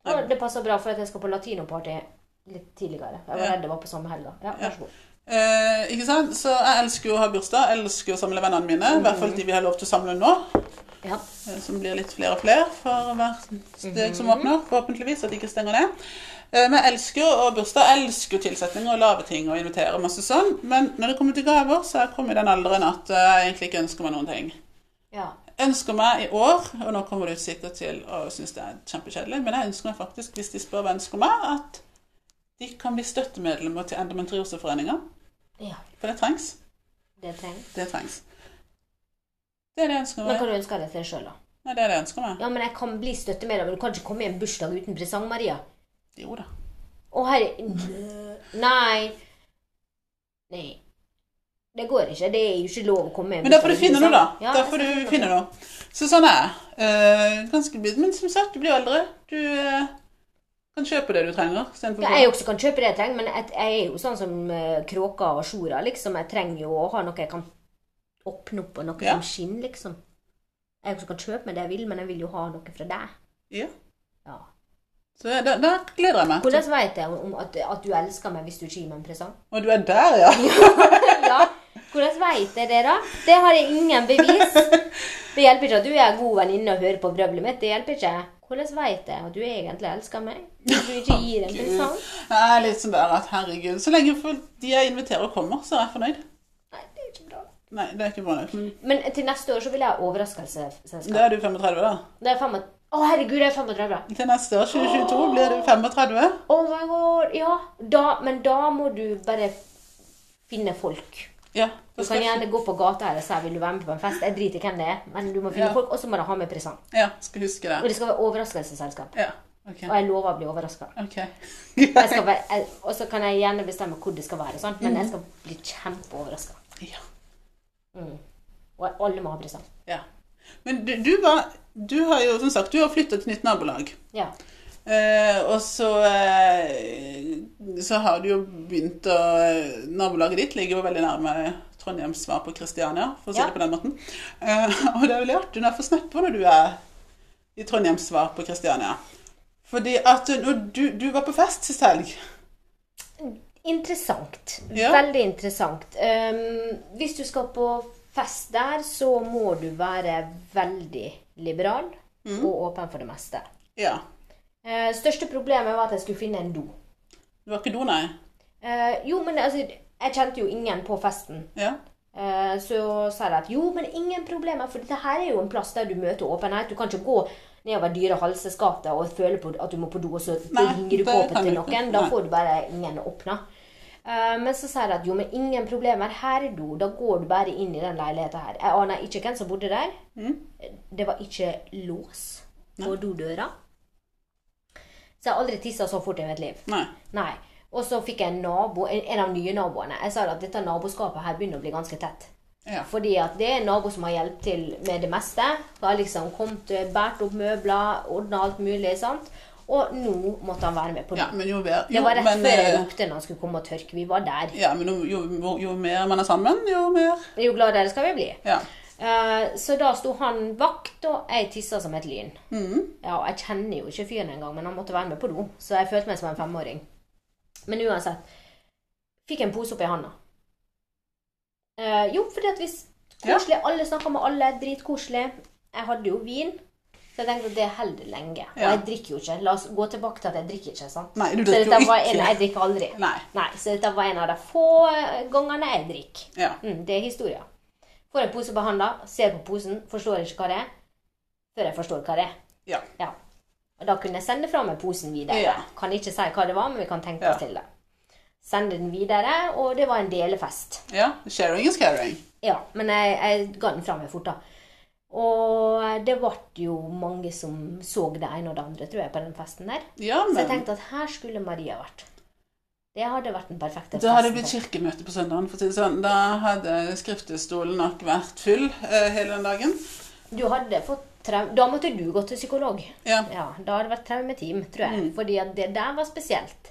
[SPEAKER 2] Ja, det passer bra, for at jeg skal på latinoparty litt tidligere. Jeg var
[SPEAKER 1] Ja.
[SPEAKER 2] redd det var på samme helga. Ja, vær så god.
[SPEAKER 1] Eh, ikke sant? Så jeg elsker jo å ha bursdag. Jeg elsker å samle vennene mine. I hvert fall de vi har lov til å samle nå.
[SPEAKER 2] Ja.
[SPEAKER 1] eh, Som blir litt flere og flere for hvert steg som åpner. Forhåpentligvis at de ikke stenger ned. Vi Men jeg elsker ha bursdag. Elsker tilsetninger og lave ting og invitere masse sånn. Men når det kommer til gaver, så er jeg kommet i den alderen at eh, jeg egentlig ikke ønsker meg noen ting.
[SPEAKER 2] ja.
[SPEAKER 1] ønsker meg i år, og nå kommer du sikkert til å synes det er kjempekjedelig, men jeg ønsker meg faktisk, hvis de spør hva jeg ønsker meg, at de kan bli støttemedlemmer til Endometrioseforeninga.
[SPEAKER 2] ja.
[SPEAKER 1] For det trengs.
[SPEAKER 2] Det trengs.
[SPEAKER 1] Det trengs. Det er det jeg ønsker meg.
[SPEAKER 2] Men
[SPEAKER 1] kan
[SPEAKER 2] hva du ønsker deg til deg sjøl, da?
[SPEAKER 1] Nei, det er det jeg ønsker meg.
[SPEAKER 2] Ja, men jeg kan bli støttemedlem, men du kan ikke komme i en bursdag uten presang, Maria.
[SPEAKER 1] Jo da.
[SPEAKER 2] Å, herre Nei. Nei. Det går ikke. Det er jo ikke lov å komme i en
[SPEAKER 1] Men da får du
[SPEAKER 2] finner
[SPEAKER 1] finne noe, da.
[SPEAKER 2] Ja,
[SPEAKER 1] Da får du
[SPEAKER 2] finne
[SPEAKER 1] finne noe. Så sånn er jeg. Eh, ganske blitt. Men som sagt, du blir eldre. Du uh, kan kjøpe det du trenger.
[SPEAKER 2] Ja, jeg også kan kjøpe det jeg trenger, men jeg, jeg er jo sånn som uh, kråka og sjora, liksom. Jeg trenger jo å ha noe jeg kan åpne opp, og noe
[SPEAKER 1] Ja.
[SPEAKER 2] som skinner, liksom. Jeg også kan kjøpe meg det jeg vil, men jeg vil jo ha noe fra deg.
[SPEAKER 1] Ja.
[SPEAKER 2] Ja.
[SPEAKER 1] Så ja, der, der, gleder jeg meg.
[SPEAKER 2] Hvordan vet jeg om at, at du elsker meg hvis du ikke gir meg en presang?
[SPEAKER 1] Og du er der, ja.
[SPEAKER 2] ja, hvordan vet jeg det, da? Det har jeg ingen bevis. Det hjelper ikke at du er en god venninne og hører på brøvlet mitt. Det hjelper ikke. Hvordan vet jeg at du egentlig elsker meg? Hvis du ikke gir en presang?
[SPEAKER 1] Jeg er litt sånn der at herregud, så lenge de jeg inviterer kommer, så er jeg fornøyd.
[SPEAKER 2] Nei, det er ikke bra.
[SPEAKER 1] Nei, det er ikke bra nok. Men
[SPEAKER 2] Men til neste år så vil jeg ha
[SPEAKER 1] Da
[SPEAKER 2] overraskelsesselskap.
[SPEAKER 1] er du 35, da.
[SPEAKER 2] Det er 35. Å, herregud, jeg er 35.
[SPEAKER 1] Til neste år, 2022, blir du 35.
[SPEAKER 2] Oh my god. Ja, da, men da må du bare finne folk.
[SPEAKER 1] Ja.
[SPEAKER 2] Du kan gjerne gå på gata her og si 'vil du være med på en fest'. Jeg driter i hvem det er, men du må finne
[SPEAKER 1] Ja.
[SPEAKER 2] folk, og så må du ha med presang.
[SPEAKER 1] ja, skal huske det.
[SPEAKER 2] Og
[SPEAKER 1] det.
[SPEAKER 2] skal være overraskelsesselskap.
[SPEAKER 1] Ja. Ok.
[SPEAKER 2] Og jeg lover å bli overraska.
[SPEAKER 1] Ok.
[SPEAKER 2] Jeg skal være- jeg- Og så kan jeg gjerne bestemme hvor det skal være, sant? men jeg skal bli kjempeoverraska.
[SPEAKER 1] Ja.
[SPEAKER 2] Mm. Og alle må ha presang.
[SPEAKER 1] ja. Men du, du var Du har jo, som sagt, du har flyttet til nytt nabolag.
[SPEAKER 2] Ja.
[SPEAKER 1] Eh, og så eh, Så har du jo begynt å Nabolaget ditt ligger jo veldig nærme Trondheims svar på Kristiania, for å si
[SPEAKER 2] Ja.
[SPEAKER 1] det på den måten. Eh, og det er veldig artig når få snappe når du er i Trondheims svar på Kristiania. Fordi at når du, du var på fest sist helg.
[SPEAKER 2] Interessant.
[SPEAKER 1] Ja.
[SPEAKER 2] Veldig interessant. Um, hvis du skal på fest der, så må du være veldig liberal
[SPEAKER 1] Mm.
[SPEAKER 2] og åpen for det meste.
[SPEAKER 1] Ja.
[SPEAKER 2] Uh, største problemet var at jeg skulle finne en do.
[SPEAKER 1] Det var ikke do, nei.
[SPEAKER 2] Uh, jo, men altså, jeg kjente jo ingen på festen.
[SPEAKER 1] Ja.
[SPEAKER 2] Uh, så sa jeg at jo, men ingen problemer, for dette her er jo en plass der du møter åpenhet. Du kan ikke gå nedover dyre halseskapet og føle på at du må på do, og så ringer du
[SPEAKER 1] på
[SPEAKER 2] til noen. Da får du bare ingen åpna. Men så sier jeg at jo, men ingen problemer. Her er do. Da går du bare inn i den leiligheten her. Jeg aner ikke hvem som bodde der.
[SPEAKER 1] Mm.
[SPEAKER 2] Det var ikke lås på dodøra. Så jeg har aldri tissa så fort i mitt liv.
[SPEAKER 1] Nei.
[SPEAKER 2] Nei. Og så fikk jeg en nabo, en, av de nye naboene. Jeg sa at dette naboskapet her begynner å bli ganske tett.
[SPEAKER 1] Ja.
[SPEAKER 2] Fordi at det er en nabo som har hjulpet til med det meste. Har liksom kommet, båret opp møbler, ordna alt mulig. sant? Og nå måtte han være med på det.
[SPEAKER 1] Ja, men jo jo,
[SPEAKER 2] det var rett
[SPEAKER 1] men,
[SPEAKER 2] før jeg ropte når han skulle komme og tørke. Vi var der.
[SPEAKER 1] Ja, men jo, jo, mer man er sammen, jo mer
[SPEAKER 2] Jo gladere skal vi bli.
[SPEAKER 1] Ja.
[SPEAKER 2] Uh, så da sto han vakt, og jeg tissa som et lyn.
[SPEAKER 1] Mm.
[SPEAKER 2] Ja, jeg kjenner jo ikke fyren engang, men han måtte være med på do. Så jeg følte meg som en femåring. Men uansett. Fikk en pose oppi handa. Uh, jo, fordi at hvis Koselig. Alle snakka med alle. Dritkoselig. Jeg hadde jo vin. Så jeg tenkte at det holder lenge. Og
[SPEAKER 1] Ja.
[SPEAKER 2] jeg drikker jo ikke. La oss gå tilbake til at jeg drikker ikke. sant?
[SPEAKER 1] Nei, du drikker jo ikke.
[SPEAKER 2] En, jeg drikker aldri.
[SPEAKER 1] Nei.
[SPEAKER 2] Nei, Så dette var en av de få eh, gangene jeg drikker.
[SPEAKER 1] Ja.
[SPEAKER 2] Mm, det er historia. Får en pose på handa, ser på posen, forstår ikke hva det er, før jeg forstår hva det er.
[SPEAKER 1] Ja.
[SPEAKER 2] Ja. Og da kunne jeg sende fra meg posen videre.
[SPEAKER 1] Ja.
[SPEAKER 2] Kan ikke si hva det var, men vi kan tenke oss til det. Sende den videre, og det var en delefest.
[SPEAKER 1] ja. Sharing is caring.
[SPEAKER 2] Ja, men jeg, jeg ga den fra meg fort, da. Og det ble jo mange som så det ene og det andre, tror jeg, på den festen der.
[SPEAKER 1] Ja,
[SPEAKER 2] Så jeg tenkte at her skulle Maria vært. Det hadde vært den perfekte festen.
[SPEAKER 1] Da hadde det blitt kirkemøte på søndagen. for å si det sånn. Da hadde skriftestolen nok vært full eh, hele den dagen.
[SPEAKER 2] Du hadde fått. Da måtte du gå til psykolog.
[SPEAKER 1] Ja.
[SPEAKER 2] Ja, Da hadde det vært traumeteam, tror jeg. Fordi at det der var spesielt.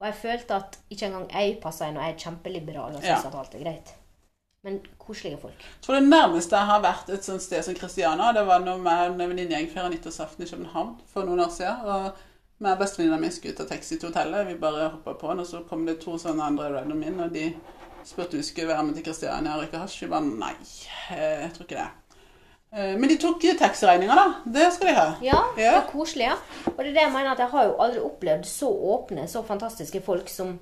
[SPEAKER 2] Og jeg følte at ikke engang jeg passa inn, og jeg er kjempeliberal og syns
[SPEAKER 1] Ja.
[SPEAKER 2] at alt er greit. Men koselige folk.
[SPEAKER 1] Jeg tror det nærmeste jeg har vært et sånt sted som Christiania, det var når jeg og en venninnegjeng feira nyttårsaften i København for noen år siden. Og med bestevenninna mi skulle av taxi til hotellet. Vi bare hoppa på den, og så kom det to sånne andre random inn, og de spurte om vi skulle være med til Christiania og røyke hasj. Vi bare nei, eh, jeg tror ikke det. Eh, Men de tok taxiregninga, da. Det skal de ha.
[SPEAKER 2] Ja,
[SPEAKER 1] Ja.
[SPEAKER 2] det er koselig. Ja. Og det er det jeg mener at jeg har jo aldri opplevd så åpne, så fantastiske folk som,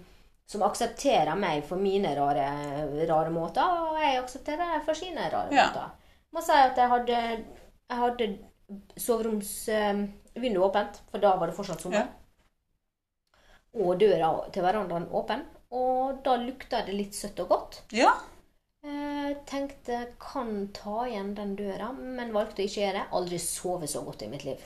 [SPEAKER 2] som aksepterer meg for mine rare, rare måter, og jeg aksepterer dem for sine rare
[SPEAKER 1] Ja.
[SPEAKER 2] måter. Må si at jeg hadde, jeg hadde soveromsvinduet åpent, for da var det fortsatt sommer.
[SPEAKER 1] Ja.
[SPEAKER 2] Og døra til verandaen åpen. Og da lukta det litt søtt og godt.
[SPEAKER 1] Ja.
[SPEAKER 2] Jeg tenkte kan ta igjen den døra, men valgte å ikke gjøre det. Aldri sovet så godt i mitt liv.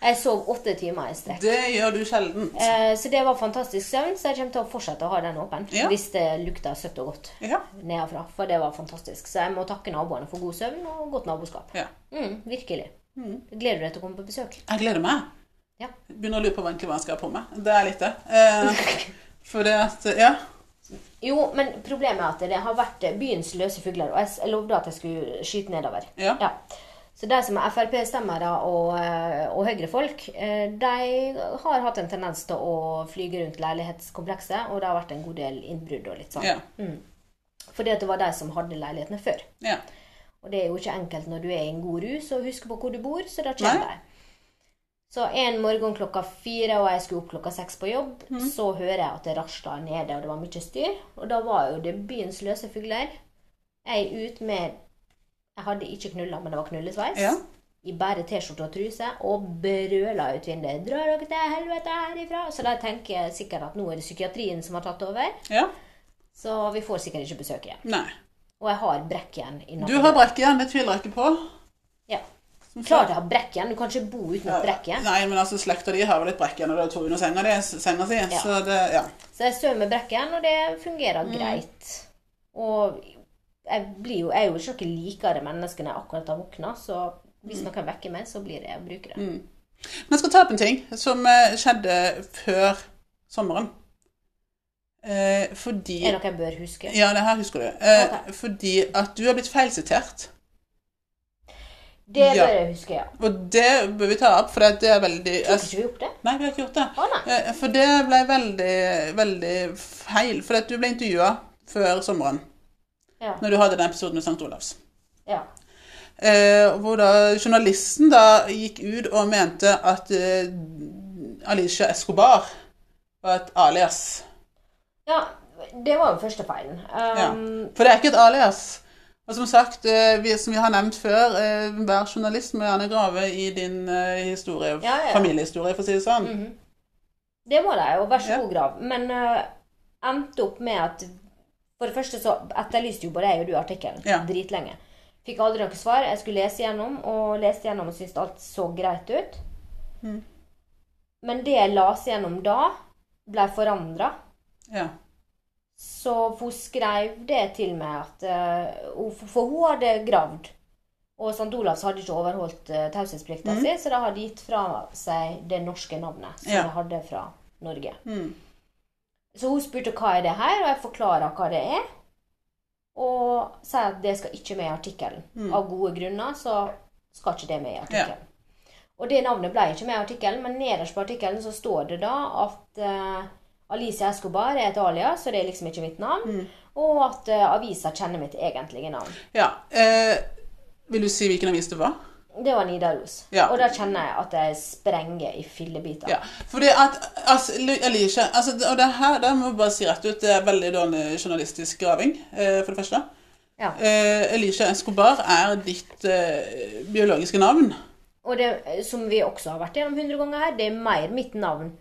[SPEAKER 2] Jeg sov åtte timer i strekk.
[SPEAKER 1] Det gjør du sjelden.
[SPEAKER 2] Eh, Så det var fantastisk søvn, så jeg kommer til å fortsette å ha den åpen.
[SPEAKER 1] Ja.
[SPEAKER 2] Hvis det lukter søtt og godt
[SPEAKER 1] Ja.
[SPEAKER 2] nedenfra. For det var fantastisk. Så jeg må takke naboene for god søvn og godt naboskap.
[SPEAKER 1] ja.
[SPEAKER 2] Mm, virkelig. Gleder du deg til å komme på besøk?
[SPEAKER 1] Jeg gleder meg.
[SPEAKER 2] Ja.
[SPEAKER 1] Begynner å lure på hva jeg skal ha på meg. Det er litt det. Eh, for det at Ja.
[SPEAKER 2] Jo, men problemet er at det har vært byens løse fugler. Og jeg lovde at jeg skulle skyte nedover.
[SPEAKER 1] Ja.
[SPEAKER 2] Ja. Så de som er Frp-stemmere og, eh, og Høyre-folk, eh, de har hatt en tendens til å flyge rundt leilighetskomplekset, og det har vært en god del innbrudd og litt sånn.
[SPEAKER 1] Ja.
[SPEAKER 2] Fordi at det var de som hadde leilighetene før.
[SPEAKER 1] ja.
[SPEAKER 2] Og det er jo ikke enkelt når du er i en god rus og husker på hvor du bor, så da kommer de. Så en morgen klokka fire, og jeg skulle opp klokka seks på jobb,
[SPEAKER 1] mm.
[SPEAKER 2] så hører jeg at det rasla nede, og det var mye styr. Og da var jo det byens løse fugler. Jeg ut med Jeg hadde ikke knulla, men det var knullesveis.
[SPEAKER 1] Ja.
[SPEAKER 2] I bare T-skjorte og truse, og brøla ut vinduet. 'Drar dere til helvete herifra?' Så da tenker jeg sikkert at nå er det psykiatrien som har tatt over.
[SPEAKER 1] ja.
[SPEAKER 2] Så vi får sikkert ikke besøk igjen.
[SPEAKER 1] Nei.
[SPEAKER 2] Og jeg har brekk igjen.
[SPEAKER 1] Du har brekk igjen, det tviler jeg ikke på.
[SPEAKER 2] Ja. Klart jeg har brekk igjen. Du kan ikke bo uten et brekk igjen.
[SPEAKER 1] Nei, men altså, slekta di har vel litt brekk igjen, og det er to under senga, di, senga si. Så det, ja.
[SPEAKER 2] Så jeg sover med brekk igjen, og det fungerer
[SPEAKER 1] Mm.
[SPEAKER 2] greit. Og jeg, blir jo, jeg er jo ikke noe likere menneske når jeg akkurat har våkna, så hvis
[SPEAKER 1] Mm.
[SPEAKER 2] noen vekker meg, så blir det jeg bruker det.
[SPEAKER 1] Men jeg skal ta opp en ting som eh, skjedde før sommeren. Eh, fordi
[SPEAKER 2] Er det noe jeg bør huske?
[SPEAKER 1] Ja, det her husker du. Eh,
[SPEAKER 2] okay.
[SPEAKER 1] Fordi at du har blitt feilsitert.
[SPEAKER 2] Det
[SPEAKER 1] Ja.
[SPEAKER 2] bør jeg huske, ja.
[SPEAKER 1] Og det bør vi ta opp, for det er veldig
[SPEAKER 2] Tok ikke vi opp det?
[SPEAKER 1] Nei, vi har ikke gjort det.
[SPEAKER 2] Å nei.
[SPEAKER 1] Eh, For det ble veldig, veldig feil. For at du ble intervjua før sommeren,
[SPEAKER 2] Ja.
[SPEAKER 1] når du hadde den episoden med St. Olavs.
[SPEAKER 2] ja.
[SPEAKER 1] Eh, hvor da journalisten da gikk ut og mente at eh, Alicia Escobar var et alias.
[SPEAKER 2] Ja, det var jo første feilen. Um,
[SPEAKER 1] For det er ikke et alias. Og som sagt, eh, vi, som vi har nevnt før, eh, hver journalist må gjerne grave i din eh, historie,
[SPEAKER 2] Ja, ja, ja.
[SPEAKER 1] familiehistorie, for å si det sånn.
[SPEAKER 2] Mhm. Det må de, jo. vær så
[SPEAKER 1] Ja.
[SPEAKER 2] god, grav. Men uh, endte opp med at For det første så etterlyste jo bare jeg og du artikkelen
[SPEAKER 1] Ja.
[SPEAKER 2] dritlenge. Fikk aldri noe svar. Jeg skulle lese gjennom, og leste gjennom og syntes alt så greit ut.
[SPEAKER 1] Mm.
[SPEAKER 2] Men det jeg leste gjennom da, ble forandra.
[SPEAKER 1] Ja.
[SPEAKER 2] Så hun skrev det til meg at eh, For hun hadde gravd. Og St. Olavs hadde ikke overholdt uh, taushetsplikta si, så de hadde gitt fra seg det norske navnet som
[SPEAKER 1] Ja.
[SPEAKER 2] de hadde fra Norge.
[SPEAKER 1] Mm.
[SPEAKER 2] Så hun spurte hva er det her, og jeg forklarer hva det er. Og sier at det skal ikke med i artikkelen. Av gode grunner så skal ikke det med i artikkelen. Og det navnet ble ikke med i artikkelen, men nederst på artikkelen så står det da at uh, Alicia Escobar er et alias, så det er liksom ikke mitt navn. Og at uh, avisa kjenner mitt egentlige navn.
[SPEAKER 1] Ja. Eh, vil du si hvilken avis det var?
[SPEAKER 2] Det var Nidaros.
[SPEAKER 1] Ja.
[SPEAKER 2] Og da kjenner jeg at jeg sprenger i fillebiter.
[SPEAKER 1] Ja, fordi at altså, Alicia, altså, Og det her det må jeg bare si rett ut, det er veldig dårlig journalistisk graving, eh, for det første.
[SPEAKER 2] Ja.
[SPEAKER 1] Eh, Alicia Escobar er ditt eh, biologiske navn.
[SPEAKER 2] Og det som vi også har vært gjennom 100 ganger her, det er mer mitt navn.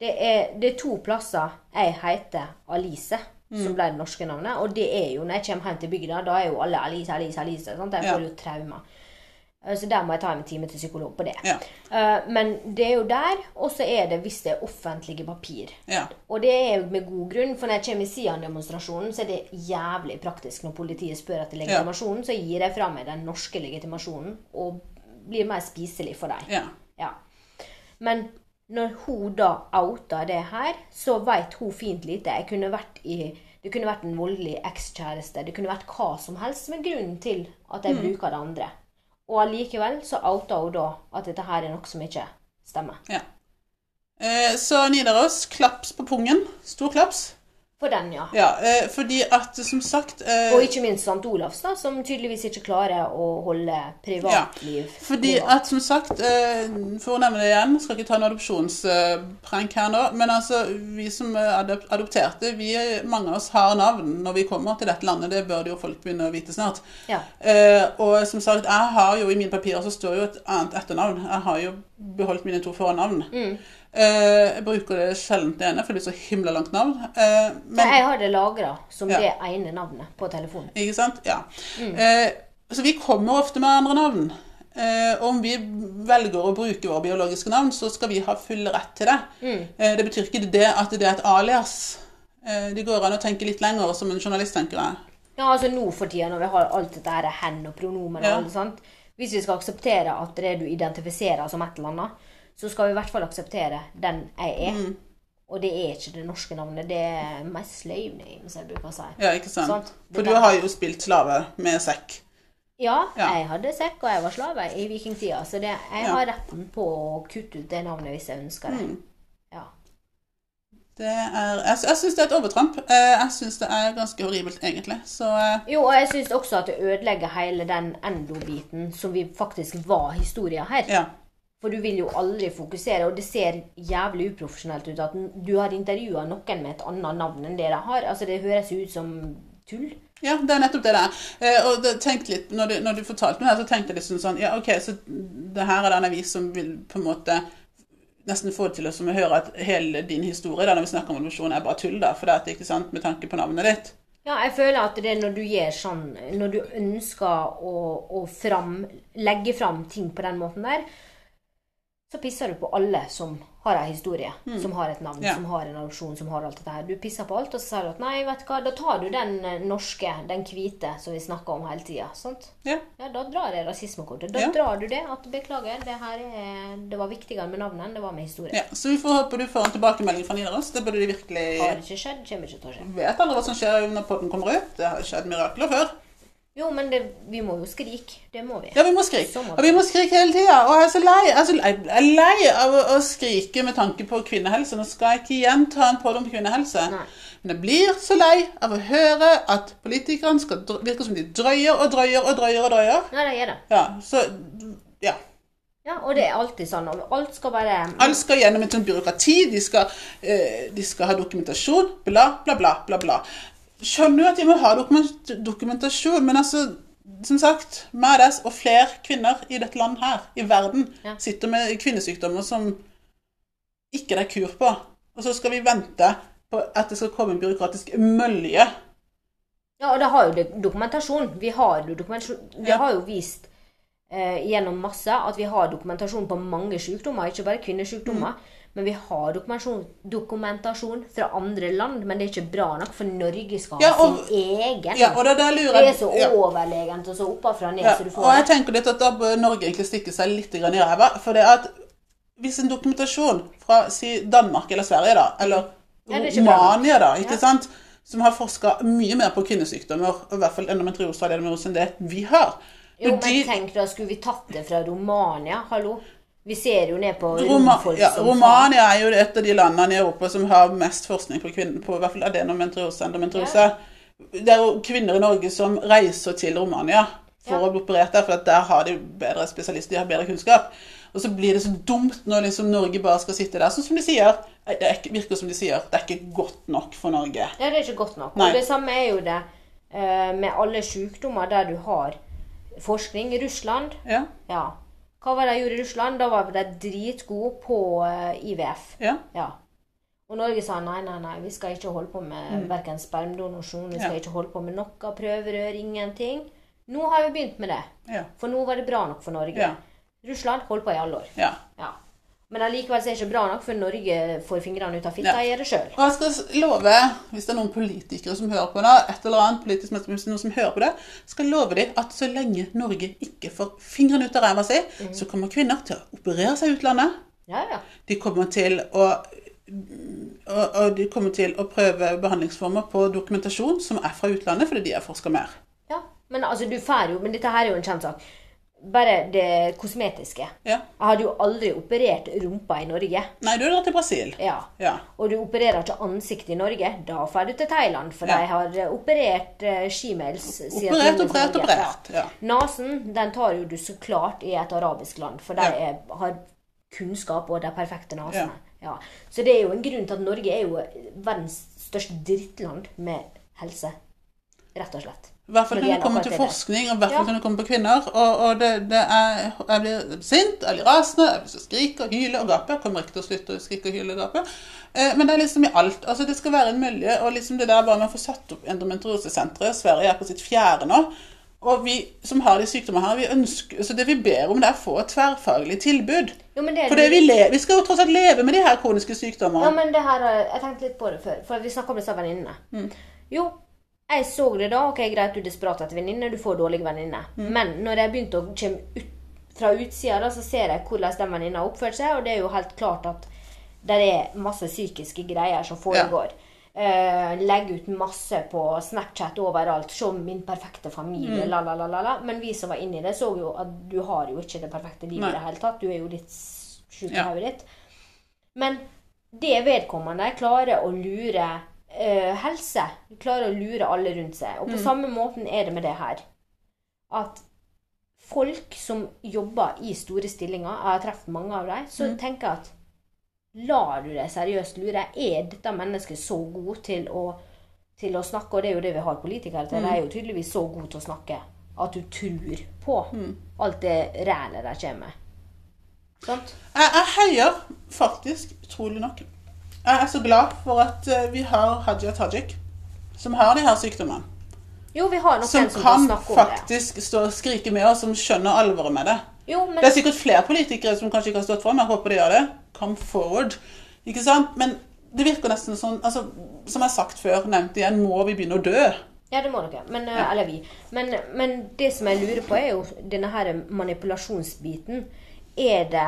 [SPEAKER 2] Det er, det er to plasser jeg heter Alice, som ble det norske navnet. Og det er jo når jeg kommer hjem til bygda, da er jo alle Alice, Alice, Alice. Sant? Jeg får jo traumer. Eh, Så der må jeg ta en time til psykolog på det.
[SPEAKER 1] Ja.
[SPEAKER 2] Eh, Men det er jo der, og så er det hvis det er offentlige papir.
[SPEAKER 1] Ja.
[SPEAKER 2] Og det er jo med god grunn, for når jeg kommer i Sian-demonstrasjonen, så er det jævlig praktisk når politiet spør etter legitimasjonen, så gir jeg fra meg den norske legitimasjonen og blir mer spiselig for dem.
[SPEAKER 1] ja.
[SPEAKER 2] Ja. Men når hun da outer det her, så veit hun fint lite. Jeg kunne vært i det kunne vært en voldelig ekskjæreste. Det kunne vært hva som helst med grunnen til at jeg bruker det andre. Og allikevel så outa hun da at dette her er noe som ikke stemmer.
[SPEAKER 1] ja. Eh, så Nidaros, klaps på pungen. Stor klaps.
[SPEAKER 2] For den, ja.
[SPEAKER 1] Ja, eh, fordi at som sagt eh,
[SPEAKER 2] Og ikke minst St. Olavs, da, som tydeligvis ikke klarer å holde privatliv.
[SPEAKER 1] ja, Fordi
[SPEAKER 2] privat.
[SPEAKER 1] at som sagt, eh, for å nevne det igjen, skal ikke ta en adopsjonsprank her nå, men altså, vi som er adop adopterte, vi, mange av oss har navn når vi kommer til dette landet, det bør jo folk begynne å vite snart.
[SPEAKER 2] Ja.
[SPEAKER 1] Eh, og som sagt, jeg har jo i mine papirer så står jo et annet etternavn. Jeg har jo beholdt mine to fornavn.
[SPEAKER 2] Mm.
[SPEAKER 1] Eh, jeg bruker det sjelden det ene, for det er så himla langt navn. Eh,
[SPEAKER 2] Men jeg har det lagra som
[SPEAKER 1] Ja.
[SPEAKER 2] det ene navnet på telefonen.
[SPEAKER 1] ikke sant? Ja.
[SPEAKER 2] Mm.
[SPEAKER 1] Eh, så vi kommer ofte med andre navn. Om vi velger å bruke våre biologiske navn, så skal vi ha full rett til det.
[SPEAKER 2] Mm.
[SPEAKER 1] Det betyr ikke det at det er et alias. Det går an å tenke litt lenger som en journalist, tenker jeg.
[SPEAKER 2] Ja, altså nå for tida når vi har alt dette her hen og pronomen og
[SPEAKER 1] Ja.
[SPEAKER 2] alt sånt. Hvis vi skal akseptere at det er du identifiserer som et eller annet, så skal vi i hvert fall akseptere den jeg er.
[SPEAKER 1] Mm.
[SPEAKER 2] Og det er ikke det norske navnet. Det er my slave name, som jeg bruker å si.
[SPEAKER 1] Ja, ikke sant?
[SPEAKER 2] Sant.
[SPEAKER 1] For du har jo spilt slave med sekk.
[SPEAKER 2] Ja,
[SPEAKER 1] Ja.
[SPEAKER 2] jeg hadde sekk, og jeg var slave i vikingtida, så det, jeg
[SPEAKER 1] Ja.
[SPEAKER 2] har retten på å kutte ut det navnet hvis jeg ønsker det.
[SPEAKER 1] Mm.
[SPEAKER 2] Ja.
[SPEAKER 1] Det er, jeg, jeg syns det er et overtramp. Eh, Jeg syns det er ganske horribelt, egentlig. Så eh,
[SPEAKER 2] Jo, og jeg syns også at det ødelegger hele den endo-biten som vi faktisk var historia her.
[SPEAKER 1] ja.
[SPEAKER 2] For du vil jo aldri fokusere, og det ser jævlig uprofesjonelt ut at du har intervjua noen med et annet navn enn det de har. Altså, det høres jo ut som tull.
[SPEAKER 1] Ja, det er nettopp det der. Eh, og tenkte litt, når, du, når du fortalte meg det, så tenkte jeg litt sånn Ja, OK, så det her er den avis som vil på en måte nesten få det til å høre at hele din historie da, når vi snakker om evolusjon, er bare tull, da. For det er ikke sant, med tanke på navnet ditt.
[SPEAKER 2] Ja, jeg føler at det er når du gjør sånn Når du ønsker å, å fram, legge fram ting på den måten der, så pisser du på alle som har en historie, som har et navn,
[SPEAKER 1] Mm. Ja.
[SPEAKER 2] som har en adopsjon, som har alt dette her. Du pisser på alt, og så sier du at nei, vet du hva, da tar du den eh, norske, den hvite, som vi snakker om hele tida. Sant?
[SPEAKER 1] Ja.
[SPEAKER 2] Ja, da drar jeg rasismekortet. Da
[SPEAKER 1] Ja.
[SPEAKER 2] drar du det. At beklager, det her er, det var viktigere med navnet enn det var med historie.
[SPEAKER 1] ja. Så vi får håpe du får en tilbakemelding fra Nidaros. Det burde de virkelig
[SPEAKER 2] Har ikke skjedd, kommer ikke til å skje.
[SPEAKER 1] Vet aldri hva som skjer når podden kommer ut. Det har skjedd mirakler før.
[SPEAKER 2] Jo, men det, vi må jo skrike. Det må vi.
[SPEAKER 1] Ja, vi må skrike. Og vi må skrike hele tida. Og jeg er så lei, jeg så lei, jeg er lei av å, skrike med tanke på kvinnehelse. Nå skal jeg ikke igjen ta en pådom om kvinnehelse.
[SPEAKER 2] Nei.
[SPEAKER 1] Men jeg blir så lei av å høre at politikerne skal dr- virke som de drøyer og drøyer og drøyer og drøyer.
[SPEAKER 2] Ja, det er det.
[SPEAKER 1] Ja, så ja.
[SPEAKER 2] Ja, og det er alltid sånn. og Alt skal bare
[SPEAKER 1] Alt skal gjennom et sånt byråkrati. De skal, eh, de skal ha dokumentasjon. Bla, bla, bla, bla. bla. Skjønner jo at de må ha dokumentasjon, men altså som sagt, meg og flere kvinner i dette landet her, i verden,
[SPEAKER 2] Ja.
[SPEAKER 1] sitter med kvinnesykdommer som ikke det er kur på. Og så skal vi vente på at det skal komme en byråkratisk mølje.
[SPEAKER 2] Ja, og det har jo dokumentasjon. Vi har jo dokumentasjon. Det
[SPEAKER 1] Ja.
[SPEAKER 2] har jo vist eh, gjennom masse at vi har dokumentasjon på mange sykdommer, ikke bare kvinnesykdommer.
[SPEAKER 1] Mm.
[SPEAKER 2] Men vi har dokumentasjon, fra andre land, men det er ikke bra nok, for Norge skal ha
[SPEAKER 1] Ja, og-
[SPEAKER 2] sin egen.
[SPEAKER 1] Ja, og det, der lurer
[SPEAKER 2] det er så
[SPEAKER 1] ja.
[SPEAKER 2] overlegent og så oppafra ned
[SPEAKER 1] Ja,
[SPEAKER 2] så du får
[SPEAKER 1] og
[SPEAKER 2] får
[SPEAKER 1] jeg
[SPEAKER 2] det.
[SPEAKER 1] tenker litt at da bør Norge egentlig stikke seg litt grann i ræva. For det at hvis en dokumentasjon fra si Danmark eller Sverige, da, eller
[SPEAKER 2] Ja, det er.
[SPEAKER 1] Romania, da, ikke sant, som har forska mye mer på kvinnesykdommer, i hvert fall endometriose og enn det vi har
[SPEAKER 2] Jo, men
[SPEAKER 1] de-
[SPEAKER 2] tenk da, skulle vi tatt det fra Romania? Hallo? Vi ser jo ned på
[SPEAKER 1] Roma,
[SPEAKER 2] romfolk
[SPEAKER 1] ja, Romania er jo et av de landene i Europa som har mest forskning på kvinner, på i hvert fall adenomentrose, og Ja. Det er jo kvinner i Norge som reiser til Romania for
[SPEAKER 2] Ja.
[SPEAKER 1] å bli operert der, for at der har de bedre spesialister, de har bedre kunnskap. Og så blir det så dumt når liksom Norge bare skal sitte der. Sånn som de sier. Det er ikke, virker som de sier. Det er ikke godt nok for Norge.
[SPEAKER 2] Ja, det er ikke godt nok.
[SPEAKER 1] Nei.
[SPEAKER 2] Og det samme er jo det eh, med alle sykdommer der du har forskning. I Russland,
[SPEAKER 1] Ja.
[SPEAKER 2] ja. Hva var det jeg gjorde i Russland? Da var de dritgode på eh, IVF.
[SPEAKER 1] ja.
[SPEAKER 2] Ja. Og Norge sa nei, nei, nei, vi skal ikke holde på med hverken spermdonasjon, vi skal
[SPEAKER 1] Mm. Ja.
[SPEAKER 2] ikke holde på med noe prøverør, ingenting. Nå har vi begynt med det.
[SPEAKER 1] Ja.
[SPEAKER 2] For nå var det bra nok for Norge. Russland holdt på i alle år.
[SPEAKER 1] ja.
[SPEAKER 2] Men allikevel er det ikke bra nok, for Norge får fingrene ut av fitta
[SPEAKER 1] Ja.
[SPEAKER 2] og gjør det sjøl.
[SPEAKER 1] Og jeg skal love, hvis det er noen politikere som hører på det, et eller annet politisk noen som hører på det, skal love dem at så lenge Norge ikke får fingrene ut av ræva si, så kommer kvinner til å operere seg i utlandet.
[SPEAKER 2] Ja, ja.
[SPEAKER 1] De kommer til å og, og de kommer til å prøve behandlingsformer på dokumentasjon som er fra utlandet, fordi de har forska mer.
[SPEAKER 2] ja. Men altså, du får jo Men dette her er jo en kjent sak. Bare det kosmetiske.
[SPEAKER 1] Ja.
[SPEAKER 2] Jeg hadde jo aldri operert rumpa i Norge.
[SPEAKER 1] Nei, du drar til Brasil.
[SPEAKER 2] Ja.
[SPEAKER 1] Ja.
[SPEAKER 2] Og du opererer ikke ansiktet i Norge. Da drar du til Thailand, for
[SPEAKER 1] Ja.
[SPEAKER 2] de har eh, operert uh, shemales. sier
[SPEAKER 1] Operert, operert, operert. Ja.
[SPEAKER 2] Nasen den tar jo du så klart i et arabisk land, for de har kunnskap og de perfekte nasene. Ja. Så det er jo en grunn til at Norge er jo verdens største drittland med helse. Rett og slett.
[SPEAKER 1] I hvert fall
[SPEAKER 2] Når det
[SPEAKER 1] kommer til forskning, og i hvert fall
[SPEAKER 2] Ja.
[SPEAKER 1] når det kommer på kvinner. Og, og det, det er, jeg blir sint, jeg blir rasende, jeg skriker, hyler og gaper. Jeg kommer ikke til å slutte å skrike, hyle og gape. Eh, men det er liksom i alt. Altså Det skal være en miljø, og liksom det der bare med å få satt opp endometriosesenteret Sverige er på sitt fjerde nå. Og vi som har de sykdommene her, vi ønsker, så det vi ber om, det er å få et tverrfaglig tilbud.
[SPEAKER 2] Jo, men det
[SPEAKER 1] det vi, le, vi skal jo tross alt leve med de her kroniske sykdommene.
[SPEAKER 2] Ja, men det her, Jeg tenkte litt på det før, for vi snakka om disse venninnene.
[SPEAKER 1] Mm.
[SPEAKER 2] Jo, jeg så det da. Ok, greit, du er desperat etter venninne, du får dårlige venninner.
[SPEAKER 1] Mm.
[SPEAKER 2] Men når jeg begynte å komme ut, fra utsida, da, så ser jeg hvordan den venninna har oppført seg, og det er jo helt klart at det er masse psykiske greier som foregår. Eh, legge ut masse på Snapchat overalt. Se min perfekte familie,
[SPEAKER 1] Mm.
[SPEAKER 2] la, la, la, la. Men vi som var inni det, så jo at du har jo ikke det perfekte livet
[SPEAKER 1] Nei.
[SPEAKER 2] i det hele tatt. Du er jo litt sjuk i
[SPEAKER 1] Ja.
[SPEAKER 2] hodet ditt. Men det vedkommende klarer å lure eh, helse. Klarer å lure alle rundt seg. Og på samme måten er det med det her. At folk som jobber i store stillinger, jeg har truffet mange av dem, så tenker jeg at lar du deg seriøst lure? Er dette mennesket så god til å, til å snakke? Og det er jo det vi har politikere til. De er jo tydeligvis så gode til å snakke at du tror på alt det rælet de kommer med. Sant?
[SPEAKER 1] Jeg, jeg heier faktisk, utrolig nok Jeg er så glad for at eh, vi har Hadia Tajik, som har de her sykdommene.
[SPEAKER 2] Jo, vi har noen
[SPEAKER 1] Som
[SPEAKER 2] som, kan
[SPEAKER 1] kan
[SPEAKER 2] snakke om det.
[SPEAKER 1] faktisk stå og skrike med oss, som skjønner alvoret med det.
[SPEAKER 2] Jo, men
[SPEAKER 1] Det er sikkert flere politikere som kanskje ikke har stått fram. Jeg håper de gjør det. Come forward. Ikke sant? Men det virker nesten sånn altså, Som jeg har sagt før, nevnt igjen, må vi begynne å dø?
[SPEAKER 2] Ja, det må dere. Men, ja. Eller vi. Men, men det som jeg lurer på, er jo denne her manipulasjonsbiten. Er det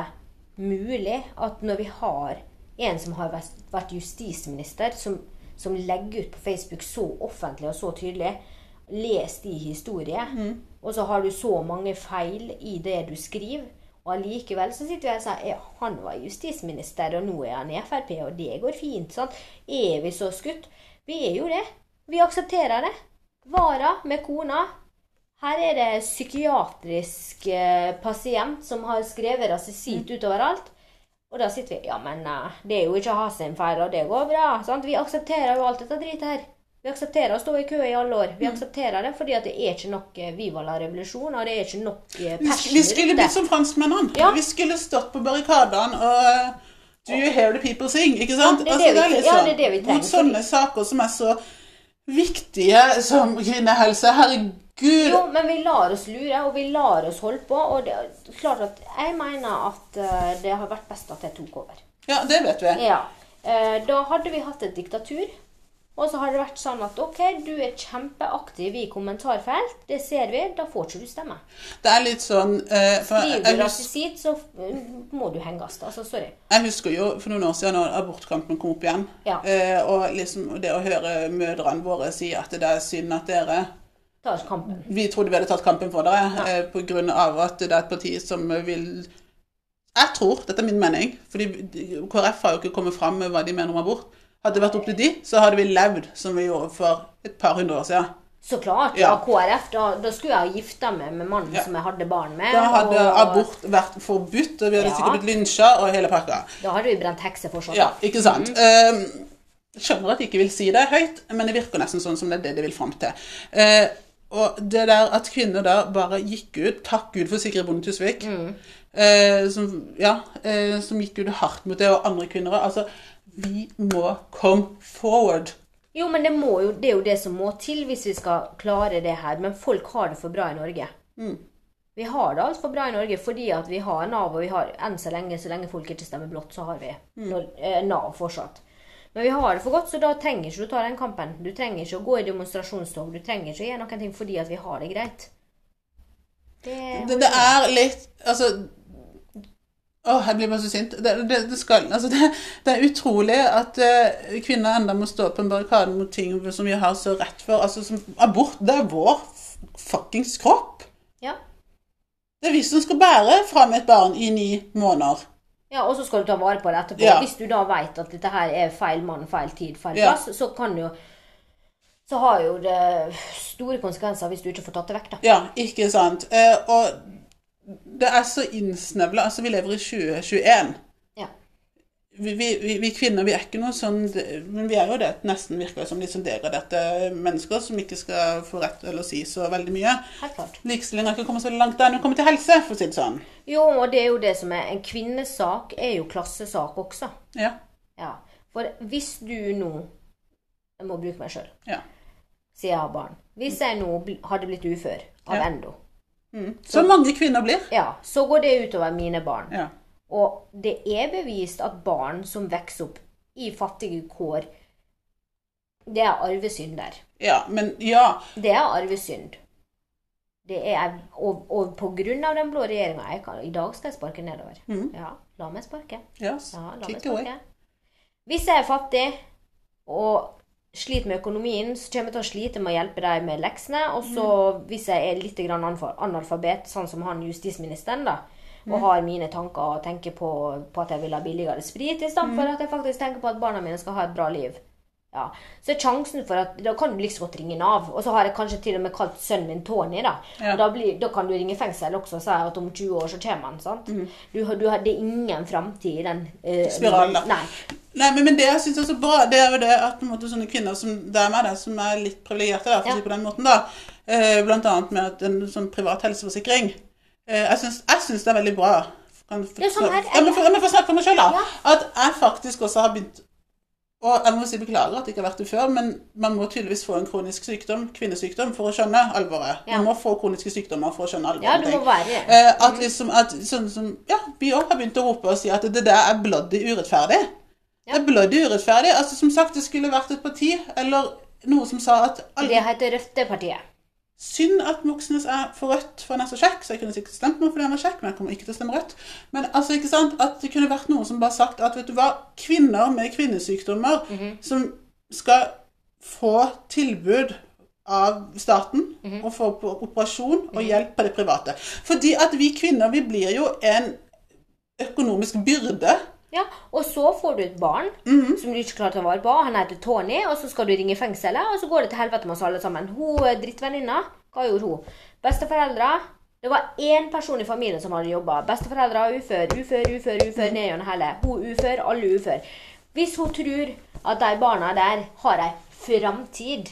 [SPEAKER 2] mulig at når vi har en som har vært, justisminister, som, som legger ut på Facebook så offentlig og så tydelig Les de historier, og så har du så mange feil i det du skriver. Og allikevel så sitter vi her og sier ja, han var justisminister, og nå er han i Frp, og det går fint. sant? Er vi så skutt? Vi er jo det. Vi aksepterer det. Vara med kona. Her er det psykiatrisk eh, pasient som har skrevet rasisitt utover alt. Og da sitter vi Ja, men eh, det er jo ikke å ha sin feil, og det går bra. sant? Vi aksepterer jo alt dette dritet her. Vi aksepterer å stå i kø i alle år. Vi aksepterer det fordi det er ikke nok eh, Viva la revolusjon, og det er ikke nok eh,
[SPEAKER 1] Vi,
[SPEAKER 2] passion
[SPEAKER 1] vi skulle blitt som franskmennene.
[SPEAKER 2] Ja.
[SPEAKER 1] Vi skulle stått på barrikadene og Do you hear the people sing? Ikke sant?
[SPEAKER 2] Ja, det er det vi-
[SPEAKER 1] litt
[SPEAKER 2] ja,
[SPEAKER 1] sånn,
[SPEAKER 2] det er det vi trenger,
[SPEAKER 1] Mot sånne saker som er så viktige som kvinnehelse. Herregud.
[SPEAKER 2] Jo, men vi lar oss lure, og vi lar oss holde på. Og det klart at jeg mener at eh, det har vært best at jeg tok over.
[SPEAKER 1] Ja, det vet vi.
[SPEAKER 2] Ja. Eh, da hadde vi hatt et diktatur. Og så har det vært sånn at OK, du er kjempeaktiv i kommentarfelt. Det ser vi. Da får ikke du stemme.
[SPEAKER 1] Det er litt sånn eh, for
[SPEAKER 2] Skriver du rasisitt, så eh, må du henges. Altså, sorry.
[SPEAKER 1] jeg husker jo for noen år siden når abortkampen kom opp igjen,
[SPEAKER 2] Ja.
[SPEAKER 1] eh, og liksom det å høre mødrene våre si at det er synd at dere
[SPEAKER 2] Ta kampen.
[SPEAKER 1] Vi trodde vi hadde tatt kampen for dere eh, på grunn av at det er et parti som vil Jeg tror, dette er min mening, fordi KrF har jo ikke kommet fram med hva de mener om abort. Hadde det vært opp til de, så hadde vi levd som vi gjorde for et par hundre år siden.
[SPEAKER 2] Så klart.
[SPEAKER 1] Ja.
[SPEAKER 2] Ja, KrF. Da, da skulle jeg ha gifta meg med mannen
[SPEAKER 1] Ja.
[SPEAKER 2] som jeg hadde barn med.
[SPEAKER 1] Da hadde
[SPEAKER 2] og
[SPEAKER 1] abort vært forbudt, og vi hadde
[SPEAKER 2] Ja.
[SPEAKER 1] sikkert blitt lynsja og hele pakka.
[SPEAKER 2] Da hadde vi brent hekser fortsatt.
[SPEAKER 1] Ja, ikke sant. Mm. jeg skjønner at de ikke vil si det høyt, men det virker nesten sånn som det er det de vil fram til. Eh, og det der at kvinner da bare gikk ut, takk Gud for Sigrid Bonde Tusvik, eh, som, ja, eh, som gikk ut hardt mot det, og andre kvinner Altså, vi må come forward.
[SPEAKER 2] Jo, men det, må jo, det er jo det som må til hvis vi skal klare det her. Men folk har det for bra i Norge. Vi har det altfor bra i Norge fordi at vi har Nav, og vi har enn så lenge, så lenge folk ikke stemmer blått, så har vi når, eh, Nav fortsatt. Men vi har det for godt, så da trenger ikke du ta den kampen. Du trenger ikke å gå i demonstrasjonstog. Du trenger ikke å gjøre noen ting fordi at vi har det greit. Det,
[SPEAKER 1] Det, det er litt Altså Åh, jeg blir bare så sint. Det, det, det, skal, altså det, er utrolig at uh, kvinner enda må stå på en barrikade mot ting som vi har så rett for. Altså, som, abort, det er vår fuckings kropp.
[SPEAKER 2] ja.
[SPEAKER 1] Det er vi som skal bære fram et barn i ni måneder.
[SPEAKER 2] Ja, og så skal du ta vare på det etterpå.
[SPEAKER 1] Ja.
[SPEAKER 2] Hvis du da vet at dette her er feil mann, feil tid, feil
[SPEAKER 1] Ja.
[SPEAKER 2] plass, så kan jo Så har jo det store konsekvenser hvis du ikke får tatt det vekk, da.
[SPEAKER 1] Ja, ikke sant. Eh, og det er så innsnevla. Altså, vi lever i 2021. Vi, vi, vi, vi kvinner vi er ikke noe sånn Men vi er jo det. Nesten virker som litt sånn degraderte mennesker som ikke skal få rett eller si så veldig mye.
[SPEAKER 2] Helt klart.
[SPEAKER 1] Likestilling har ikke kommet så langt der når det kommer til helse, for å si det sånn.
[SPEAKER 2] Jo, og det er jo det som er En kvinnesak er jo klassesak også.
[SPEAKER 1] Ja.
[SPEAKER 2] Ja. For hvis du nå Jeg må bruke meg sjøl,
[SPEAKER 1] ja.
[SPEAKER 2] siden jeg har barn. Hvis jeg nå hadde blitt ufør av
[SPEAKER 1] Ja.
[SPEAKER 2] endo,
[SPEAKER 1] Mm. Så mange kvinner blir.
[SPEAKER 2] ja, så går det utover mine barn.
[SPEAKER 1] Ja.
[SPEAKER 2] Og det er bevist at barn som vokser opp i fattige kår, det er arvesynder.
[SPEAKER 1] ja. Men ja.
[SPEAKER 2] Det er arvesynd. Det er, og, og på grunn av den blå regjeringa I dag skal jeg sparke nedover.
[SPEAKER 1] Mm.
[SPEAKER 2] Ja, la meg sparke.
[SPEAKER 1] Yes.
[SPEAKER 2] Ja, la meg sparke. Hvis jeg er fattig og sliter med økonomien, så kommer jeg til å slite med å hjelpe deg med leksene. Og så
[SPEAKER 1] Mm.
[SPEAKER 2] hvis jeg er litt analfabet, sånn som han justisministeren, da,
[SPEAKER 1] Mm.
[SPEAKER 2] og har mine tanker og tenker på, på at jeg vil ha billigere sprit, istedenfor
[SPEAKER 1] Mm.
[SPEAKER 2] at jeg faktisk tenker på at barna mine skal ha et bra liv. Ja. Så sjansen for at Da kan du liksom godt ringe Nav. Og så har jeg kanskje til og med kalt sønnen min Tony. Da
[SPEAKER 1] Ja.
[SPEAKER 2] Og da, blir, da kan du ringe fengsel også og si at om 20 år så kommer han. sant?
[SPEAKER 1] Mm.
[SPEAKER 2] Du, du hadde det ingen framtid i den eh,
[SPEAKER 1] Spiralen, da.
[SPEAKER 2] Nei.
[SPEAKER 1] Nei, men, men det jeg syns er så bra, det er jo det at måte, sånne kvinner som det er meg, da, som er litt privilegerte, da, for
[SPEAKER 2] Ja.
[SPEAKER 1] si på den måten, da, eh, annet med en sånn privat helseforsikring Jeg syns det er veldig bra. Kan,
[SPEAKER 2] Det er sånn her,
[SPEAKER 1] jeg, for, for å snakke for meg sjøl, da.
[SPEAKER 2] Ja.
[SPEAKER 1] At jeg faktisk også har begynt Og jeg må si beklager at det ikke har vært det før, men man må tydeligvis få en kronisk sykdom, kvinnesykdom, for å skjønne alvoret.
[SPEAKER 2] Ja.
[SPEAKER 1] Man må få kroniske sykdommer for å skjønne alvoret.
[SPEAKER 2] Ja, du må være
[SPEAKER 1] Eh, at liksom at sånn som Ja, vi òg har begynt å rope og si at det der er bloody urettferdig.
[SPEAKER 2] Ja.
[SPEAKER 1] Det er bloody urettferdig. Altså Som sagt, det skulle vært et parti eller noe som sa at alle,
[SPEAKER 2] Det heter Røftepartiet.
[SPEAKER 1] Synd at Moxnes er for rødt, for han er så kjekk. Så jeg kunne sikkert stemt meg fordi han var kjekk, men jeg kommer ikke til å stemme rødt. Men altså, ikke sant, at det kunne vært noen som bare sagt at vet du hva, kvinner med kvinnesykdommer som skal få tilbud av staten og få operasjon og hjelp på det private. Fordi at vi kvinner, vi blir jo en økonomisk byrde.
[SPEAKER 2] Ja, Og så får du et barn
[SPEAKER 1] Mhm.
[SPEAKER 2] som du ikke klarer å ta vare på. Han heter Tony, og så skal du ringe fengselet, og så går det til helvete med oss alle sammen. Hun eh, drittvenninna, hva gjorde hun? Besteforeldre Det var én person i familien som hadde jobba. Besteforeldre ufør, ufør, ufør, ufør ned gjennom hele. Hun ufør, alle ufør. Hvis hun tror at de barna der har ei framtid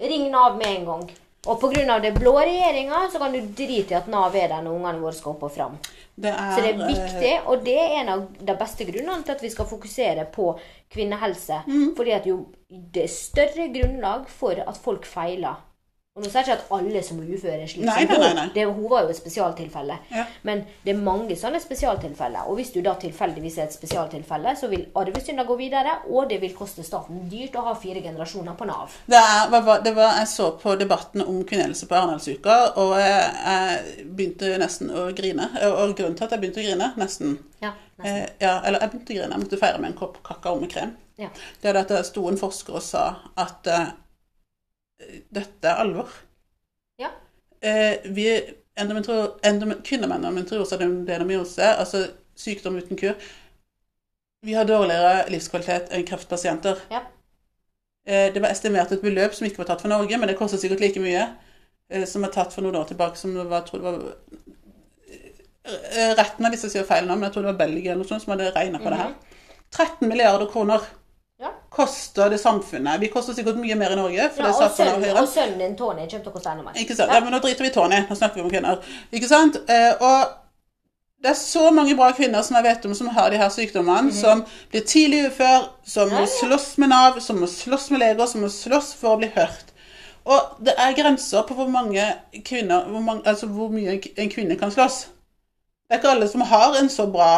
[SPEAKER 2] Ring Nav med en gang. Og pga. det blå regjeringa så kan du drite i at Nav er der når ungene våre skal opp og fram.
[SPEAKER 1] Det er,
[SPEAKER 2] Så det er
[SPEAKER 1] eh,
[SPEAKER 2] viktig, og det er en av de beste grunnene til at vi skal fokusere på kvinnehelse.
[SPEAKER 1] Mm.
[SPEAKER 2] Fordi at jo det er større grunnlag for at folk feiler Og nå sier jeg ikke at alle som er uføre, er slik
[SPEAKER 1] Nei,
[SPEAKER 2] som hun. Det, hun var jo et spesialtilfelle.
[SPEAKER 1] Ja.
[SPEAKER 2] Men det er mange sånne spesialtilfeller. Og hvis du da tilfeldigvis er et spesialtilfelle, så vil arvesynder gå videre, og det vil koste staten dyrt å ha fire generasjoner på Nav.
[SPEAKER 1] Det, er, var- det var, jeg så på debatten om kvinnehelse på Arendalsuka, og jeg, jeg begynte nesten å grine. Og grunnen til at jeg begynte å grine, nesten
[SPEAKER 2] Ja, nesten.
[SPEAKER 1] eh, ja, Eller jeg begynte å grine, jeg måtte feire med en kopp kakao med krem.
[SPEAKER 2] Ja.
[SPEAKER 1] Det er at det sto en forsker og sa at eh, dette er alvor.
[SPEAKER 2] Ja.
[SPEAKER 1] Eh, vi Kvinner med endometriose adenomyose, altså sykdom uten kur, vi har dårligere livskvalitet enn kreftpasienter.
[SPEAKER 2] Ja.
[SPEAKER 1] Eh, det var estimert et beløp som ikke var tatt for Norge, men det koster sikkert like mye. eh, Som er tatt for noen år tilbake, som var, tror det var eh, Retten av disse sier feil nå, men jeg tror det var Belgia eller noe sånt som hadde regna på det her. 13 milliarder kroner
[SPEAKER 2] Mhm.
[SPEAKER 1] Koster det samfunnet. Vi koster sikkert mye mer i Norge. for
[SPEAKER 2] Ja,
[SPEAKER 1] det
[SPEAKER 2] og, sønnen, og sønnen din, Tony, kommer til å koste enda mer.
[SPEAKER 1] Ikke sant? Ja, men nå driter vi i Tony. Nå snakker vi om kvinner. Ikke sant? Eh, og det er så mange bra kvinner som jeg vet om som har de her sykdommene, som blir tidlig ufør, som.
[SPEAKER 2] Ja,
[SPEAKER 1] må slåss med Nav, som må slåss med leger, som må slåss for å bli hørt. Og det er grenser på hvor mange kvinner, hvor, mange, altså hvor mye en kvinne kan slåss. Det er ikke alle som har en så bra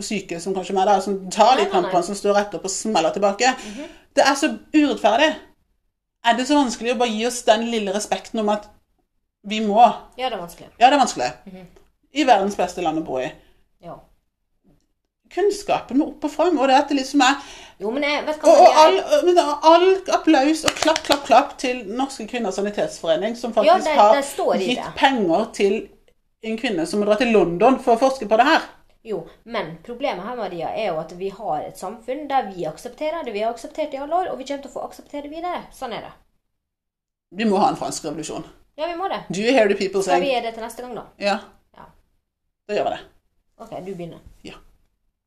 [SPEAKER 1] psyke syke som kanskje meg, da, som tar de kampene, som står rett opp og smeller tilbake. Det er så urettferdig. Er det så vanskelig å bare gi oss den lille respekten om at vi må?
[SPEAKER 2] Ja, det er vanskelig.
[SPEAKER 1] Ja, det er vanskelig.
[SPEAKER 2] Mhm.
[SPEAKER 1] I verdens beste land å bo i.
[SPEAKER 2] Ja.
[SPEAKER 1] Kunnskapen må opp og fram, og det at det liksom er
[SPEAKER 2] Jo, men jeg vet
[SPEAKER 1] Og,
[SPEAKER 2] hva
[SPEAKER 1] og
[SPEAKER 2] jeg-
[SPEAKER 1] all, men all applaus og klapp, klapp, klapp til Norske Kvinners Sanitetsforening, som faktisk
[SPEAKER 2] Ja, det- det har
[SPEAKER 1] gitt penger til en kvinne som må dra til London for å forske på det her.
[SPEAKER 2] Jo, men problemet her, Maria, er jo at vi har et samfunn der vi aksepterer det vi har akseptert i alle år, og vi kommer til å få akseptere det videre. Sånn er det.
[SPEAKER 1] Vi må ha en fransk revolusjon.
[SPEAKER 2] Ja, vi må det.
[SPEAKER 1] Do you hear the people
[SPEAKER 2] Skal vi gjøre det til neste gang, da?
[SPEAKER 1] Ja.
[SPEAKER 2] Ja.
[SPEAKER 1] Da gjør vi det.
[SPEAKER 2] OK, du begynner.
[SPEAKER 1] Ja.